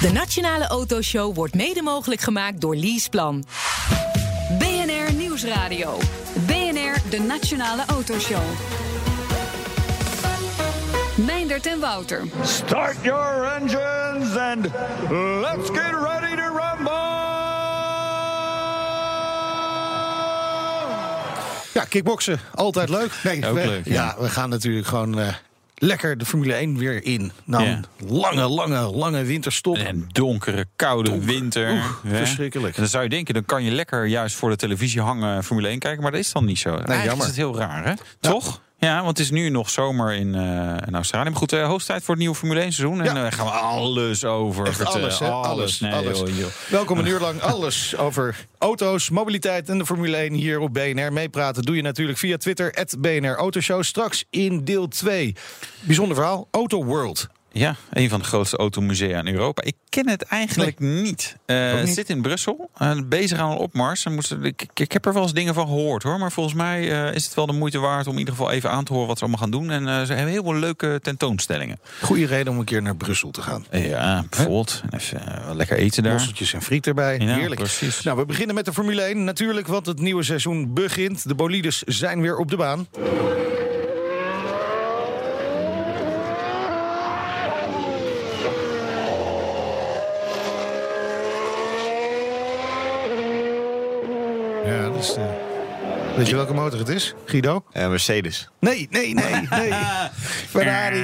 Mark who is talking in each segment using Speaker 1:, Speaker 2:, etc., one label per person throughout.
Speaker 1: De Nationale Autoshow wordt mede mogelijk gemaakt door Leaseplan.
Speaker 2: BNR Nieuwsradio. BNR, de Nationale Autoshow. Meindert en Wouter.
Speaker 3: Start your engines and let's get ready to rumble!
Speaker 4: Ja, kickboksen, altijd leuk. Nee,
Speaker 5: Ook
Speaker 4: we,
Speaker 5: leuk,
Speaker 4: ja.
Speaker 5: ja.
Speaker 4: we gaan natuurlijk gewoon eh, lekker de Formule 1 weer in.
Speaker 5: Ja.
Speaker 4: een lange, lange, lange winterstop.
Speaker 5: En donkere, koude winter.
Speaker 4: Verschrikkelijk.
Speaker 5: En dan zou je denken, dan kan je lekker juist voor de televisie hangen Formule 1 kijken. Maar dat is dan niet zo. Eigenlijk
Speaker 4: jammer.
Speaker 5: is het heel raar, hè? Toch? Ja, want het is nu nog zomer in, eh, in Australië. Maar goed, uh, hoogstijd voor het nieuwe Formule 1 seizoen. En daar gaan we alles over
Speaker 4: Echt
Speaker 5: vertellen.
Speaker 4: alles? Alles,
Speaker 5: Nee,
Speaker 4: alles.
Speaker 5: joh, joh.
Speaker 4: Welkom een uur lang alles over auto's, mobiliteit en de Formule 1 hier op BNR. Meepraten doe je natuurlijk via Twitter, BNR Autoshow. Straks in deel 2. Bijzonder verhaal, Auto World.
Speaker 5: Ja, een van de grootste automusea in Europa. Ik ken het eigenlijk niet. Eh,
Speaker 4: Ook
Speaker 5: Het zit in Brussel, eh, bezig aan een opmars. En ik, ik- heb er wel eens dingen van gehoord hoor. Maar volgens mij eh, is het wel de moeite waard om in ieder geval even aan te horen wat ze allemaal gaan doen. En eh, ze hebben heel veel leuke tentoonstellingen.
Speaker 4: Goede reden om een keer naar Brussel te gaan.
Speaker 5: Ja, bijvoorbeeld. En even eh, lekker eten daar.
Speaker 4: Mosseltjes en friet erbij.
Speaker 5: Ja,
Speaker 4: Heerlijk.
Speaker 5: precies.
Speaker 4: Nou, we beginnen met de Formule 1 natuurlijk, want het nieuwe seizoen begint. De bolides zijn weer op de baan. Is de... Weet je welke motor het is, Guido?
Speaker 6: Eh, Mercedes.
Speaker 4: Nee, nee, nee, nee. Ferrari.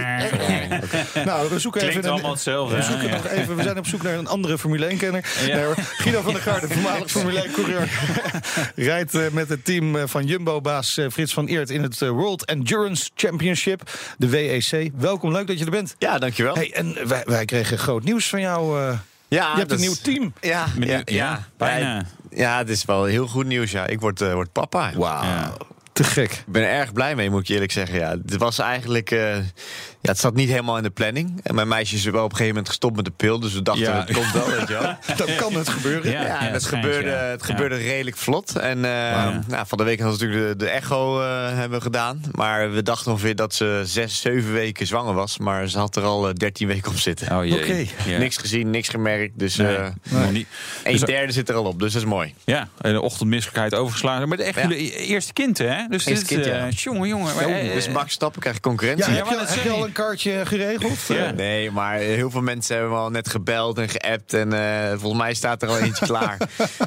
Speaker 4: Nou, we zoeken
Speaker 5: Klinkt
Speaker 4: even...
Speaker 5: allemaal hetzelfde,
Speaker 4: We, zoeken
Speaker 5: Ja.
Speaker 4: nog even, we zijn op zoek naar een andere Formule 1-kenner.
Speaker 5: Ja.
Speaker 4: Nee, hoor. Guido van der Garde, voormalig Formule 1-coureur... rijdt eh, met het team eh, van Jumbo-baas eh, Frits van Eert... in het eh, World Endurance Championship, de WEC. Welkom, leuk dat je er bent.
Speaker 6: Ja, dankjewel.
Speaker 4: Hey, en wij, wij kregen groot nieuws van jou.
Speaker 6: Ja,
Speaker 4: je hebt een nieuw team.
Speaker 6: Ja, ja,
Speaker 5: ja,
Speaker 6: ja,
Speaker 5: bijna.
Speaker 6: Ja, het is wel heel goed nieuws. Ja. Ik word, eh, word papa.
Speaker 4: Wauw,
Speaker 5: Ja.
Speaker 4: Te gek.
Speaker 6: Ik ben er erg blij mee, moet ik je eerlijk zeggen. Ja, het was eigenlijk. eh, ja, het zat niet helemaal in de planning. En mijn meisje is wel op een gegeven moment gestopt met de pil. Dus we dachten,
Speaker 5: Ja.
Speaker 6: het komt wel, weet je wel.
Speaker 4: Dan kan het gebeuren.
Speaker 5: Ja.
Speaker 6: Ja, en het,
Speaker 5: schijnt,
Speaker 6: gebeurde, het
Speaker 5: Ja.
Speaker 6: gebeurde redelijk vlot. En eh, nou, van de week hadden we natuurlijk de, de echo eh, hebben gedaan. Maar we dachten ongeveer dat ze zes, zeven weken zwanger was. Maar ze had er al dertien weken op zitten.
Speaker 5: Oh jee.
Speaker 4: Oké.
Speaker 5: Ja.
Speaker 6: Niks gezien, niks gemerkt. Dus
Speaker 5: Nee,
Speaker 6: eh
Speaker 5: nog niet.
Speaker 6: een
Speaker 5: Dus-
Speaker 6: derde zit er al op. Dus dat is mooi.
Speaker 5: Ja, en de ochtendmisselijkheid overgeslagen. Maar echt
Speaker 6: Ja.
Speaker 5: jullie eerste kind, hè? Dus dit,
Speaker 6: kind, ja.
Speaker 5: eh, jongen, jongen. maar, eh,
Speaker 6: Dus Max Stappen krijgt concurrentie.
Speaker 4: Ja,
Speaker 5: Ja,
Speaker 4: heb, je, heb al een kaartje geregeld?
Speaker 5: Ja.
Speaker 6: Nee, maar heel veel mensen hebben me al net gebeld en geappt. En eh, volgens mij staat er al eentje klaar.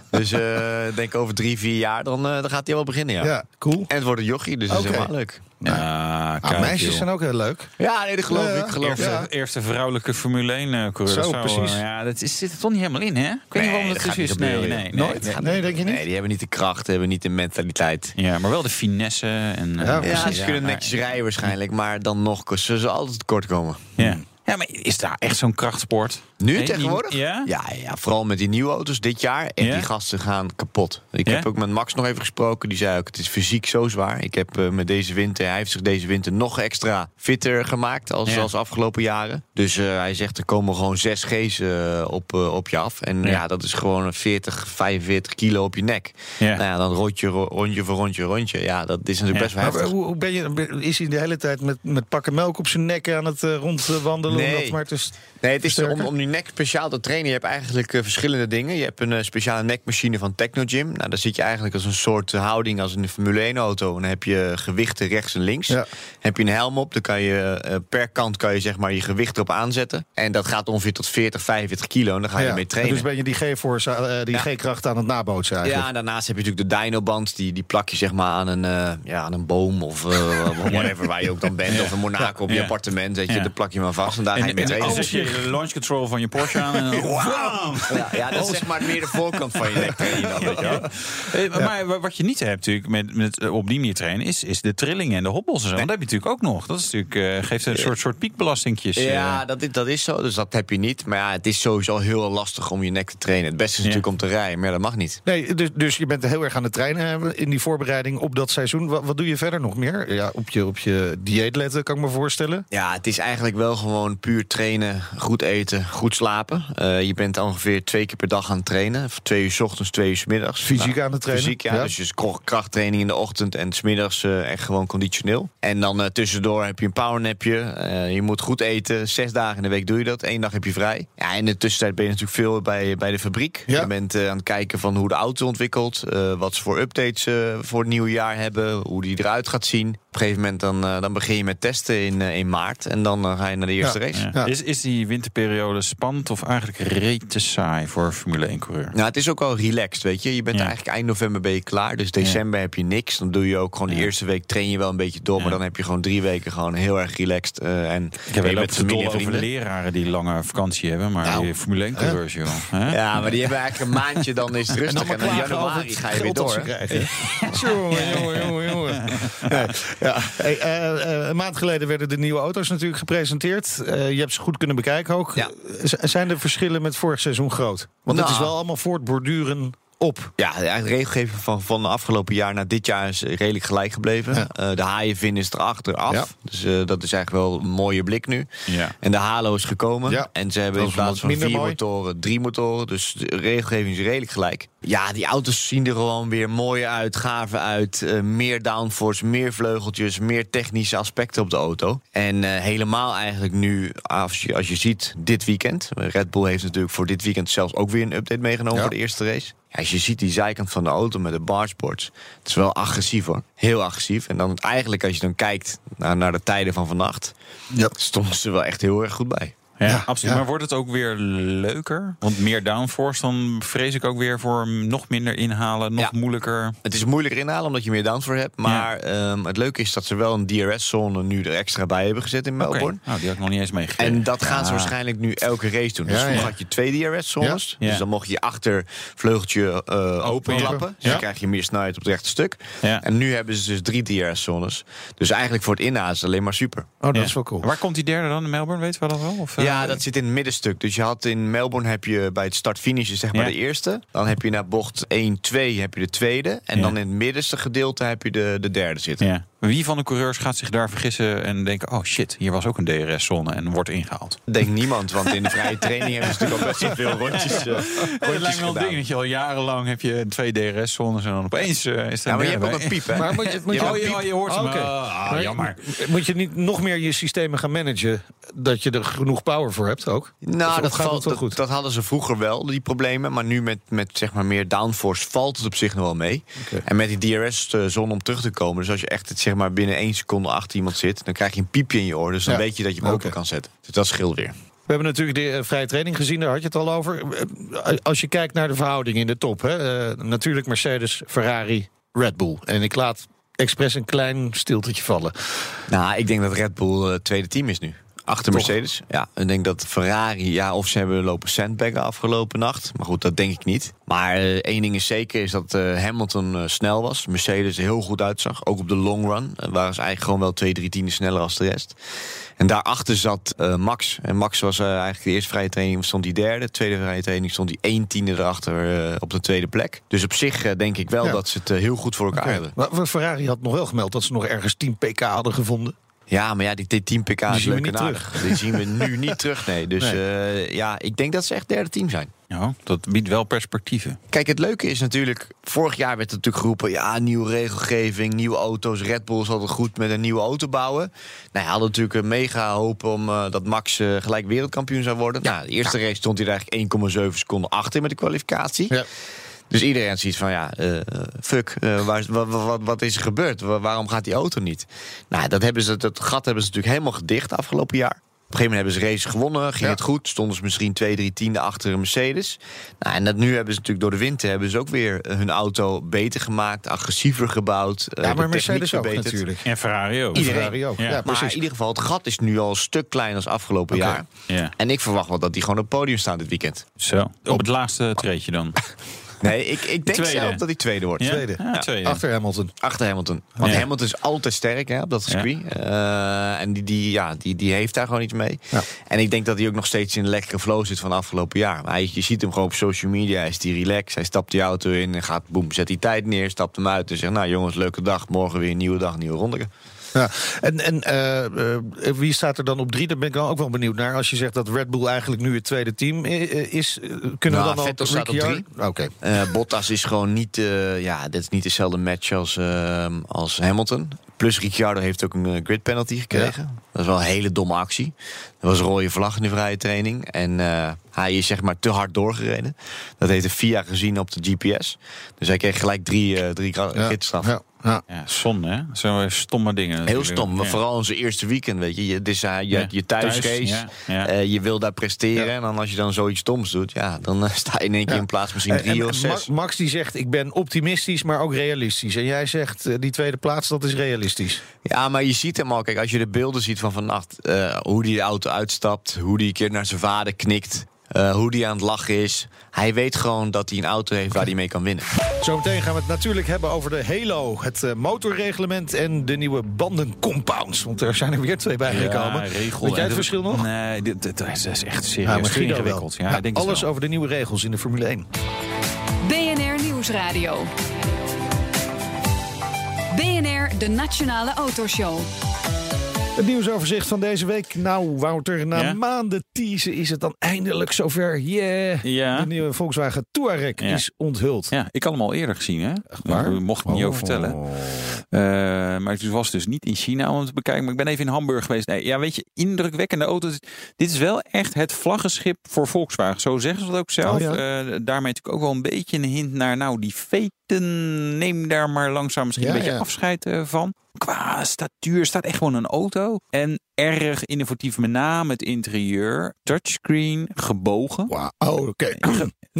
Speaker 6: Dus eh, ik denk over drie, vier jaar, dan, eh, dan gaat hij wel beginnen, ja.
Speaker 4: Ja, cool.
Speaker 6: En het wordt een jochie, dus dat is helemaal leuk.
Speaker 5: Ja,
Speaker 4: Ah,
Speaker 5: kijk,
Speaker 4: meisjes
Speaker 5: joh.
Speaker 4: zijn ook heel leuk.
Speaker 6: Ja, nee, dat geloof
Speaker 4: Ja,
Speaker 6: ik. Geloof
Speaker 5: Eerste.
Speaker 4: Ja.
Speaker 5: eerste vrouwelijke Formule 1 eh coureur.
Speaker 4: Zo,
Speaker 5: Dat
Speaker 4: precies.
Speaker 5: eh, ja, dat is, zit er toch niet helemaal in, hè? Ik weet niet waarom
Speaker 6: dat
Speaker 5: zo is. Nee,
Speaker 6: gebeuren,
Speaker 5: nee, nee,
Speaker 4: Nooit?
Speaker 5: nee.
Speaker 4: Nee, denk je niet?
Speaker 6: Nee, die hebben niet de kracht, hebben niet de mentaliteit.
Speaker 5: Ja, maar wel de finesse. En, eh,
Speaker 4: Ja,
Speaker 6: Ja,
Speaker 4: precies.
Speaker 6: ze kunnen netjes rijden waarschijnlijk, maar dan nog zullen ze altijd tekort komen.
Speaker 5: Ja. Ja, maar is daar echt zo'n krachtsport?
Speaker 6: Nu
Speaker 5: Nee,
Speaker 6: tegenwoordig?
Speaker 5: Ja?
Speaker 6: Ja, ja, vooral met die nieuwe auto's dit jaar. En
Speaker 5: Ja?
Speaker 6: die gasten gaan kapot. Ik
Speaker 5: Ja?
Speaker 6: heb ook met Max nog even gesproken. Die zei ook, het is fysiek zo zwaar. Ik heb eh, met deze winter, hij heeft zich deze winter nog extra fitter gemaakt als,
Speaker 5: Ja.
Speaker 6: als afgelopen jaren. Dus eh, hij zegt, er komen gewoon zes G's eh, op, eh, op je af. En
Speaker 5: Ja.
Speaker 6: ja. dat is gewoon 40, 45 kilo op je nek.
Speaker 5: Ja.
Speaker 6: Nou ja, dan rondje, ro- rondje voor rondje, rondje. Ja, dat is natuurlijk
Speaker 5: Ja.
Speaker 6: best wel
Speaker 4: Maar
Speaker 6: heftig.
Speaker 4: hoe, hoe ben je, is hij de hele tijd met, met pakken melk op zijn nek aan het rondwandelen?
Speaker 6: Nee.
Speaker 4: Om dat maar te
Speaker 6: Nee, het is om, om die nek speciaal te trainen. Je hebt eigenlijk eh, verschillende dingen. Je hebt een eh, speciale nekmachine van Technogym. Nou, daar zit je eigenlijk als een soort houding als in de Formule 1 auto. En dan heb je gewichten rechts en links.
Speaker 4: Ja.
Speaker 6: Heb je een helm op, dan kan je eh, per kant kan je zeg maar je gewicht erop aanzetten. En dat gaat ongeveer tot 40, 45 kilo. En dan ga je
Speaker 4: Ja.
Speaker 6: mee trainen.
Speaker 4: Dus ben je die G-force, die
Speaker 6: Ja.
Speaker 4: G-kracht aan het nabootsen eigenlijk?
Speaker 6: Ja, en daarnaast heb je natuurlijk de dynoband. Die, die plak je zeg maar aan een, ja, aan een boom of whatever waar je ook dan bent. Of in Monaco op je appartement. Weet je, dan plak je maar vast en je
Speaker 5: En, zet je de launch control van je Porsche aan. En dan,
Speaker 6: Ja, ja, dat is zeg maar meer de voorkant van je nek.
Speaker 5: Eh, Maar wa- wat je niet hebt natuurlijk met, met eh, op die manier trainen... Is, is de trillingen en de hobbels en zo. Want dat heb je natuurlijk ook nog. Dat is natuurlijk, eh, geeft een soort, soort piekbelastingjes.
Speaker 6: Ja, dat is, dat is zo. Dus dat heb je niet. Maar ja, het is sowieso heel lastig om je nek te trainen. Het beste is
Speaker 5: Ja.
Speaker 6: natuurlijk om te rijden, maar dat mag niet.
Speaker 4: Nee, dus, dus je bent heel erg aan het trainen in die voorbereiding op dat seizoen. Wat, wat doe je verder nog meer? Ja, op je, op je dieet letten, kan ik me voorstellen.
Speaker 6: Ja, het is eigenlijk wel gewoon gewoon puur trainen, goed eten, goed slapen. Eh, je bent ongeveer twee keer per dag aan het trainen. Twee uur 's ochtends, twee uur 's middags.
Speaker 4: Fysiek aan het trainen?
Speaker 6: Fysiek, ja.
Speaker 4: Ja.
Speaker 6: Dus je krachttraining in de ochtend en 's middags eh, echt gewoon conditioneel. En dan eh, tussendoor heb je een powernapje. Eh, je moet goed eten. Zes dagen in de week doe je dat. Eén dag heb je vrij. Ja, in de tussentijd ben je natuurlijk veel bij, bij de fabriek.
Speaker 4: Ja.
Speaker 6: Je bent aan het kijken van hoe de auto ontwikkelt. wat ze voor updates voor het nieuwe jaar hebben. Hoe die eruit gaat zien. Op een gegeven moment dan, eh, dan begin je met testen in, eh, in maart. En dan eh, ga je naar de eerste
Speaker 4: Ja.
Speaker 6: race.
Speaker 5: Ja.
Speaker 4: Ja.
Speaker 5: Is, is die winterperiode spannend of eigenlijk reet te saai voor Formule 1-coureur?
Speaker 6: Nou, het is ook wel relaxed, weet je. Je bent
Speaker 5: Ja.
Speaker 6: eigenlijk eind november ben je klaar. Dus december heb je niks. Dan doe je ook gewoon de eerste week train je wel een beetje door. Maar dan heb je gewoon drie weken gewoon heel erg relaxed. eh, en
Speaker 5: Ik heb wel
Speaker 6: je
Speaker 5: dol over leraren die lange vakantie hebben, maar
Speaker 6: Nou.
Speaker 5: die Formule 1-coureurs, joh. Hè?
Speaker 6: Ja, maar die hebben eigenlijk een maandje, dan is het rustig. En, dan in januari ga je weer door.
Speaker 4: jongen, jongen, jongen. Nee, ja. Hey, eh, eh, een maand geleden werden de nieuwe auto's natuurlijk gepresenteerd. Eh, je hebt ze goed kunnen bekijken ook.
Speaker 6: Ja.
Speaker 4: Zijn de verschillen met vorig seizoen groot? Want het
Speaker 6: Nou.
Speaker 4: is wel allemaal voortborduren op.
Speaker 6: Ja, de regelgeving van, van de afgelopen jaar naar dit jaar is redelijk gelijk gebleven.
Speaker 4: Ja.
Speaker 6: Eh, de haaienvin is erachter af.
Speaker 4: Ja.
Speaker 6: Dus eh, dat is eigenlijk wel een mooie blik nu.
Speaker 5: Ja.
Speaker 6: En de Halo is gekomen. En ze hebben in plaats van vier
Speaker 4: mooi.
Speaker 6: motoren, drie motoren. Dus de regelgeving is redelijk gelijk. Ja, die auto's zien er gewoon weer mooier uit, gaver uit. Eh, meer downforce, meer vleugeltjes, meer technische aspecten op de auto. En helemaal eigenlijk nu, als je, als je ziet, dit weekend. Red Bull heeft natuurlijk voor dit weekend zelfs ook weer een update meegenomen voor de eerste race. Als je ziet die zijkant van de auto met de bargeboards. Het is wel agressief hoor. Heel agressief. En dan eigenlijk als je dan kijkt naar, naar de tijden van vannacht.
Speaker 4: Ja.
Speaker 6: Stonden ze wel echt heel erg goed bij.
Speaker 5: Ja,
Speaker 4: Ja,
Speaker 5: absoluut.
Speaker 4: ja.
Speaker 5: Maar wordt het ook weer leuker? Want meer downforce, dan vrees ik ook weer voor nog minder inhalen, nog
Speaker 6: Ja.
Speaker 5: moeilijker.
Speaker 6: Het is moeilijker inhalen omdat je meer downforce hebt. Maar ehm, het leuke is dat ze wel een DRS-zone nu er extra bij hebben gezet in
Speaker 5: Oké,
Speaker 6: Melbourne.
Speaker 5: nou, die had ik nog niet eens meegekregen.
Speaker 6: En dat gaan ze waarschijnlijk nu elke race doen. Dus
Speaker 4: Ja,
Speaker 6: vroeger
Speaker 4: ja.
Speaker 6: had je twee DRS-zones.
Speaker 5: Ja.
Speaker 6: Dus dan mocht je je achtervleugeltje eh openklappen.
Speaker 4: Ja.
Speaker 6: Dus dan krijg je meer snelheid op het rechte stuk.
Speaker 5: Ja.
Speaker 6: En nu hebben ze dus drie DRS-zones. Dus eigenlijk voor het inhalen is het alleen maar super.
Speaker 4: Oh, dat
Speaker 5: Ja.
Speaker 4: is wel cool.
Speaker 5: Waar komt die derde dan in Melbourne? Weten we dat wel? Of, eh,
Speaker 6: Ja, dat zit in het middenstuk. Dus je had in Melbourne heb je bij het start-finish zeg maar
Speaker 5: Ja.
Speaker 6: de eerste. Dan heb je naar bocht 1, 2 heb je de tweede. En
Speaker 5: Ja.
Speaker 6: dan in het middenste gedeelte heb je de, de derde zitten.
Speaker 5: Ja. Wie van de coureurs gaat zich daar vergissen en denken: oh shit, hier was ook een DRS-zone en wordt ingehaald?
Speaker 6: Denk niemand, want in de vrije training hebben ze natuurlijk al best wel veel rondjes, eh,
Speaker 5: Het
Speaker 6: rondjes
Speaker 5: lijkt me wel een
Speaker 6: gedaan.
Speaker 5: ding dat je al jarenlang heb je twee DRS-zones en dan opeens eh, is er
Speaker 6: Ja,
Speaker 5: een
Speaker 6: maar je hebt ook een piep, hè?
Speaker 4: Maar moet je, moet je,
Speaker 5: Oh, je,
Speaker 6: piep.
Speaker 5: oh, je hoort hem.
Speaker 4: Oké.
Speaker 5: Ah,
Speaker 4: Maar
Speaker 5: jammer.
Speaker 4: Moet je niet nog meer je systemen gaan managen? Dat je er genoeg power voor hebt ook?
Speaker 6: Nou,
Speaker 4: Of
Speaker 6: dat,
Speaker 4: gaat
Speaker 6: valt, dat,
Speaker 4: goed?
Speaker 6: dat hadden ze vroeger wel, die problemen. Maar nu met, met zeg maar meer downforce valt het op zich nog wel mee. En met die DRS-zone om terug te komen. Dus als je echt het, zeg maar, binnen één seconde achter iemand zit... dan krijg je een piepje in je oor. Dus dan
Speaker 4: Ja.
Speaker 6: weet je dat je hem open kan zetten. Dus dat scheelt weer.
Speaker 4: We hebben natuurlijk de eh, vrije training gezien, daar had je het al over. Eh, Als je kijkt naar de verhouding in de top, hè, eh, natuurlijk Mercedes, Ferrari, Red Bull. En ik laat expres een klein stiltetje vallen.
Speaker 6: Nou, ik denk dat Red Bull het tweede team is nu. Achter
Speaker 4: Toch?
Speaker 6: Mercedes. Ja, ik denk dat Ferrari, ja, of ze hebben lopen sandbaggen afgelopen nacht. Maar goed, dat denk ik niet. Maar eh, één ding is zeker, is dat eh, Hamilton eh, snel was. Mercedes er heel goed uitzag. Ook op de long run. Waren ze eigenlijk gewoon wel twee, drie tienden sneller als de rest. En daarachter zat Max. En Max was eigenlijk de eerste vrije training stond hij derde. De tweede vrije training stond hij één tiende erachter op de tweede plek. Dus op zich denk ik wel
Speaker 4: Ja.
Speaker 6: dat ze het heel goed voor elkaar hebben.
Speaker 4: Maar Ferrari had nog wel gemeld dat ze nog ergens 10 pk hadden gevonden.
Speaker 6: Ja, maar ja, die, die 10 pk is
Speaker 4: zien we
Speaker 6: leuk en
Speaker 4: niet
Speaker 6: aardig. Die zien we nu niet terug, nee. Dus eh, ja, ik denk dat ze echt derde team zijn.
Speaker 5: Ja, dat biedt wel perspectieven.
Speaker 6: Kijk, het leuke is natuurlijk... Vorig jaar werd er natuurlijk geroepen... ja, nieuwe regelgeving, nieuwe auto's. Red Bull is altijd goed met een nieuwe auto bouwen. Nou, hij had natuurlijk een mega hoop om eh, dat Max eh, gelijk wereldkampioen zou worden. Ja, de eerste race stond hij er eigenlijk 1,7 seconden achter met de kwalificatie.
Speaker 4: Ja.
Speaker 6: Dus iedereen zoiets van, ja, eh, fuck, eh, waar, is- wat, wat, wat is er gebeurd? Wa- waarom gaat die auto niet? Nou, dat, hebben ze, dat gat hebben ze natuurlijk helemaal gedicht afgelopen jaar. Op een gegeven moment hebben ze races gewonnen, ging
Speaker 4: Ja.
Speaker 6: het goed. Stonden ze misschien twee, drie tienden achter een Mercedes. Nou, en dat nu hebben ze natuurlijk door de winter... hebben ze ook weer hun auto beter gemaakt, agressiever gebouwd. eh,
Speaker 4: Ja, maar
Speaker 6: techniek
Speaker 4: Mercedes ook
Speaker 6: verbeterd.
Speaker 4: natuurlijk.
Speaker 5: En Ferrari ook.
Speaker 4: En
Speaker 6: Iedereen.
Speaker 4: Ferrari ook.
Speaker 5: Ja.
Speaker 4: Ja,
Speaker 6: Maar in ieder geval, het gat is nu al een stuk kleiner als afgelopen jaar.
Speaker 5: Ja.
Speaker 6: En ik verwacht wel dat die gewoon op het podium staan dit weekend.
Speaker 5: Zo. Op het laatste treedje dan.
Speaker 6: Nee, ik, ik denk
Speaker 5: Tweede.
Speaker 6: zelf dat hij tweede wordt.
Speaker 5: Ja?
Speaker 4: Tweede.
Speaker 5: Ja, tweede.
Speaker 4: Achter Hamilton.
Speaker 6: Achter Hamilton. Want
Speaker 5: Ja.
Speaker 6: Hamilton is altijd sterk hè, op dat circuit. Eh, en die, die, ja, die, die heeft daar gewoon iets mee.
Speaker 4: Ja.
Speaker 6: En ik denk dat hij ook nog steeds in een lekkere flow zit van afgelopen jaar. Maar hij, je ziet hem gewoon op social media. Hij is die relaxed. Hij stapt die auto in en gaat boem, zet die tijd neer. Stapt hem uit en zegt: Nou jongens, leuke dag. Morgen weer een nieuwe dag, nieuwe ronde.
Speaker 4: Ja. En, en eh, eh, wie staat er dan op drie? Daar ben ik dan ook wel benieuwd naar. Als je zegt dat Red Bull eigenlijk nu het tweede team is, eh, kunnen
Speaker 6: Nou,
Speaker 4: we dan
Speaker 6: Vettel
Speaker 4: al
Speaker 6: staat op
Speaker 4: Oké.
Speaker 6: Eh, Bottas is gewoon niet, eh, ja, dit is niet dezelfde match als, als Hamilton. Plus Ricciardo heeft ook een grid penalty gekregen. Dat is wel een hele domme actie. Dat was een rode vlag in de vrije training. En hij is zeg maar te hard doorgereden. Dat heeft de FIA gezien op de GPS. Dus hij kreeg gelijk drie, eh drie
Speaker 4: Ja. Ja. Ja.
Speaker 5: Zonde, hè? Zo'n stomme dingen.
Speaker 6: Heel stom, maar
Speaker 5: Ja.
Speaker 6: vooral zijn eerste weekend, weet je. je dus hij, je,
Speaker 5: Ja,
Speaker 6: je thuisrace,
Speaker 5: thuis, ja, ja.
Speaker 6: eh, je wil daar presteren. En dan als je dan zoiets stoms doet, ja, dan eh, sta je in één keer in plaats misschien
Speaker 4: En-
Speaker 6: drie of zes.
Speaker 4: Ma- Max die zegt, ik ben optimistisch, maar ook realistisch. En jij zegt, eh, die tweede plaats, dat is realistisch.
Speaker 6: Ja, maar je ziet hem al. Kijk, als je de beelden ziet van vannacht, eh, hoe die de auto uitstapt, hoe die een keer naar zijn vader knikt, eh, hoe die aan het lachen is. Hij weet gewoon dat hij een auto heeft waar hij mee kan winnen.
Speaker 4: Zometeen gaan we het natuurlijk hebben over de Halo, het eh, motorreglement en de nieuwe bandencompounds. Want er zijn er weer twee bijgekomen.
Speaker 5: Ja, regel.
Speaker 4: Weet jij het verschil nog?
Speaker 5: Nee, dit, dit, dit is echt
Speaker 4: Ja,
Speaker 5: serieus
Speaker 4: Guido
Speaker 5: ingewikkeld. Ja,
Speaker 4: Ja,
Speaker 5: ik denk het
Speaker 4: alles over de nieuwe regels in de Formule 1.
Speaker 2: BNR Nieuwsradio. BNR, de Nationale Autoshow.
Speaker 4: Het nieuwsoverzicht van deze week. Nou, Wouter, na
Speaker 5: Ja?
Speaker 4: maanden teasen is het dan eindelijk zover. Yeah!
Speaker 5: Ja.
Speaker 4: De nieuwe Volkswagen Touareg
Speaker 5: Ja.
Speaker 4: is onthuld.
Speaker 5: Ja, ik had hem al eerder gezien, hè?
Speaker 4: waar?
Speaker 5: Daar mocht ik niet
Speaker 4: Oh.
Speaker 5: over vertellen. Eh, maar het was dus niet in China om het te bekijken. Maar ik ben even in Hamburg geweest. Nee, ja, weet je, indrukwekkende auto's. Dit is wel echt het vlaggenschip voor Volkswagen. Zo zeggen ze dat ook zelf.
Speaker 4: Oh, ja.
Speaker 5: Eh, daarmee natuurlijk ook wel een beetje een hint naar... nou, die veten, neem daar maar langzaam misschien
Speaker 4: Ja,
Speaker 5: een beetje
Speaker 4: ja.
Speaker 5: afscheid eh, van. Qua statuur staat echt gewoon een auto. En erg innovatief, met name het interieur. Touchscreen, gebogen.
Speaker 4: Wauw, oh,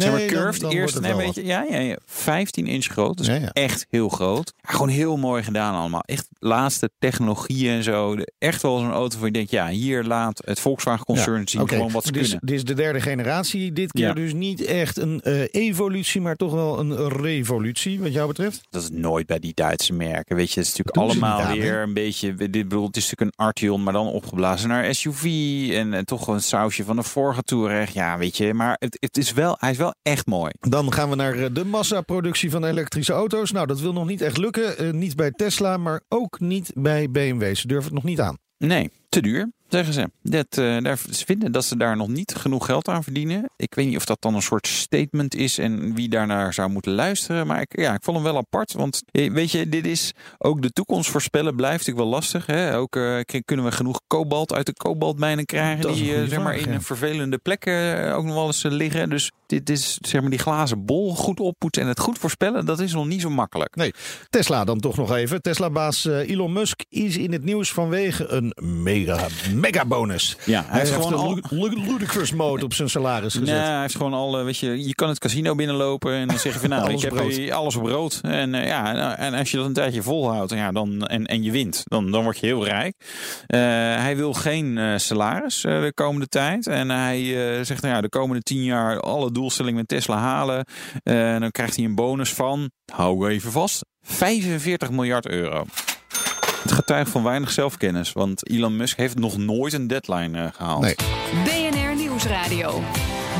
Speaker 4: oké.
Speaker 5: zeg maar
Speaker 4: Nee,
Speaker 5: curved
Speaker 4: dan- dan
Speaker 5: eerst.
Speaker 4: wordt het
Speaker 5: Nee,
Speaker 4: wel
Speaker 5: weet je, ja, ja, ja, 15 inch groot. Dus
Speaker 4: Ja, ja.
Speaker 5: echt heel groot. Gewoon heel mooi gedaan allemaal. Echt laatste technologie en zo. Echt wel zo'n auto waar je denkt, ja, hier laat het Volkswagen concern zien gewoon wat ze
Speaker 4: is,
Speaker 5: kunnen.
Speaker 4: dit is de derde generatie. Dit keer dus niet echt een eh, evolutie, maar toch wel een revolutie, wat jou betreft.
Speaker 5: Dat is nooit bij die Duitse merken. Weet je, het is natuurlijk allemaal
Speaker 4: aan,
Speaker 5: weer een beetje. Dit bedoel, het is natuurlijk een Arteon, maar dan opgeblazen naar SUV. En, en toch een sausje van de vorige Touareg. Ja, weet je, maar het, het is wel, hij is wel echt mooi.
Speaker 4: Dan gaan we naar eh, de massaproductie van elektrische auto's. Nou, dat wil nog niet echt lukken. Eh, niet bij Tesla, maar ook niet bij BMW. Ze durven het nog niet aan.
Speaker 5: Nee, te duur, zeggen ze. Dat, eh, daar, ze vinden dat ze daar nog niet genoeg geld aan verdienen. Ik weet niet of dat dan een soort statement is en wie daarnaar zou moeten luisteren. Maar ik, ja, ik vond hem wel apart. Want eh, weet je, dit is ook de toekomst voorspellen blijft natuurlijk wel lastig. Hè? Ook eh, kunnen we genoeg kobalt uit de kobaltmijnen krijgen.
Speaker 4: Dat
Speaker 5: die zeg maar, in
Speaker 4: ja.
Speaker 5: vervelende plekken ook nog wel eens liggen. Dus dit is zeg maar die glazen bol goed oppoetsen en het goed voorspellen. Dat is nog niet zo makkelijk.
Speaker 4: Nee, Tesla dan toch nog even. Tesla-baas Elon Musk is in het nieuws vanwege een mega, mega bonus.
Speaker 5: Ja, hij heeft gewoon al-
Speaker 4: ludicrous mode op zijn salaris gezet.
Speaker 5: Nee, hij heeft gewoon al, weet je, je kan het casino binnenlopen en dan zeg je van nou, ik heb alles op rood. En eh, ja, en als je dat een tijdje volhoudt ja, dan, en, en je wint, dan, dan word je heel rijk. Eh, hij wil geen eh, salaris de komende tijd. En hij zegt nou ja, de komende tien jaar alle doelstellingen met Tesla halen. En dan krijgt hij een bonus van, hou even vast, 45 miljard euro. Het getuigt van weinig zelfkennis, want Elon Musk heeft nog nooit een deadline eh, gehaald.
Speaker 4: Nee.
Speaker 2: BNR Nieuwsradio.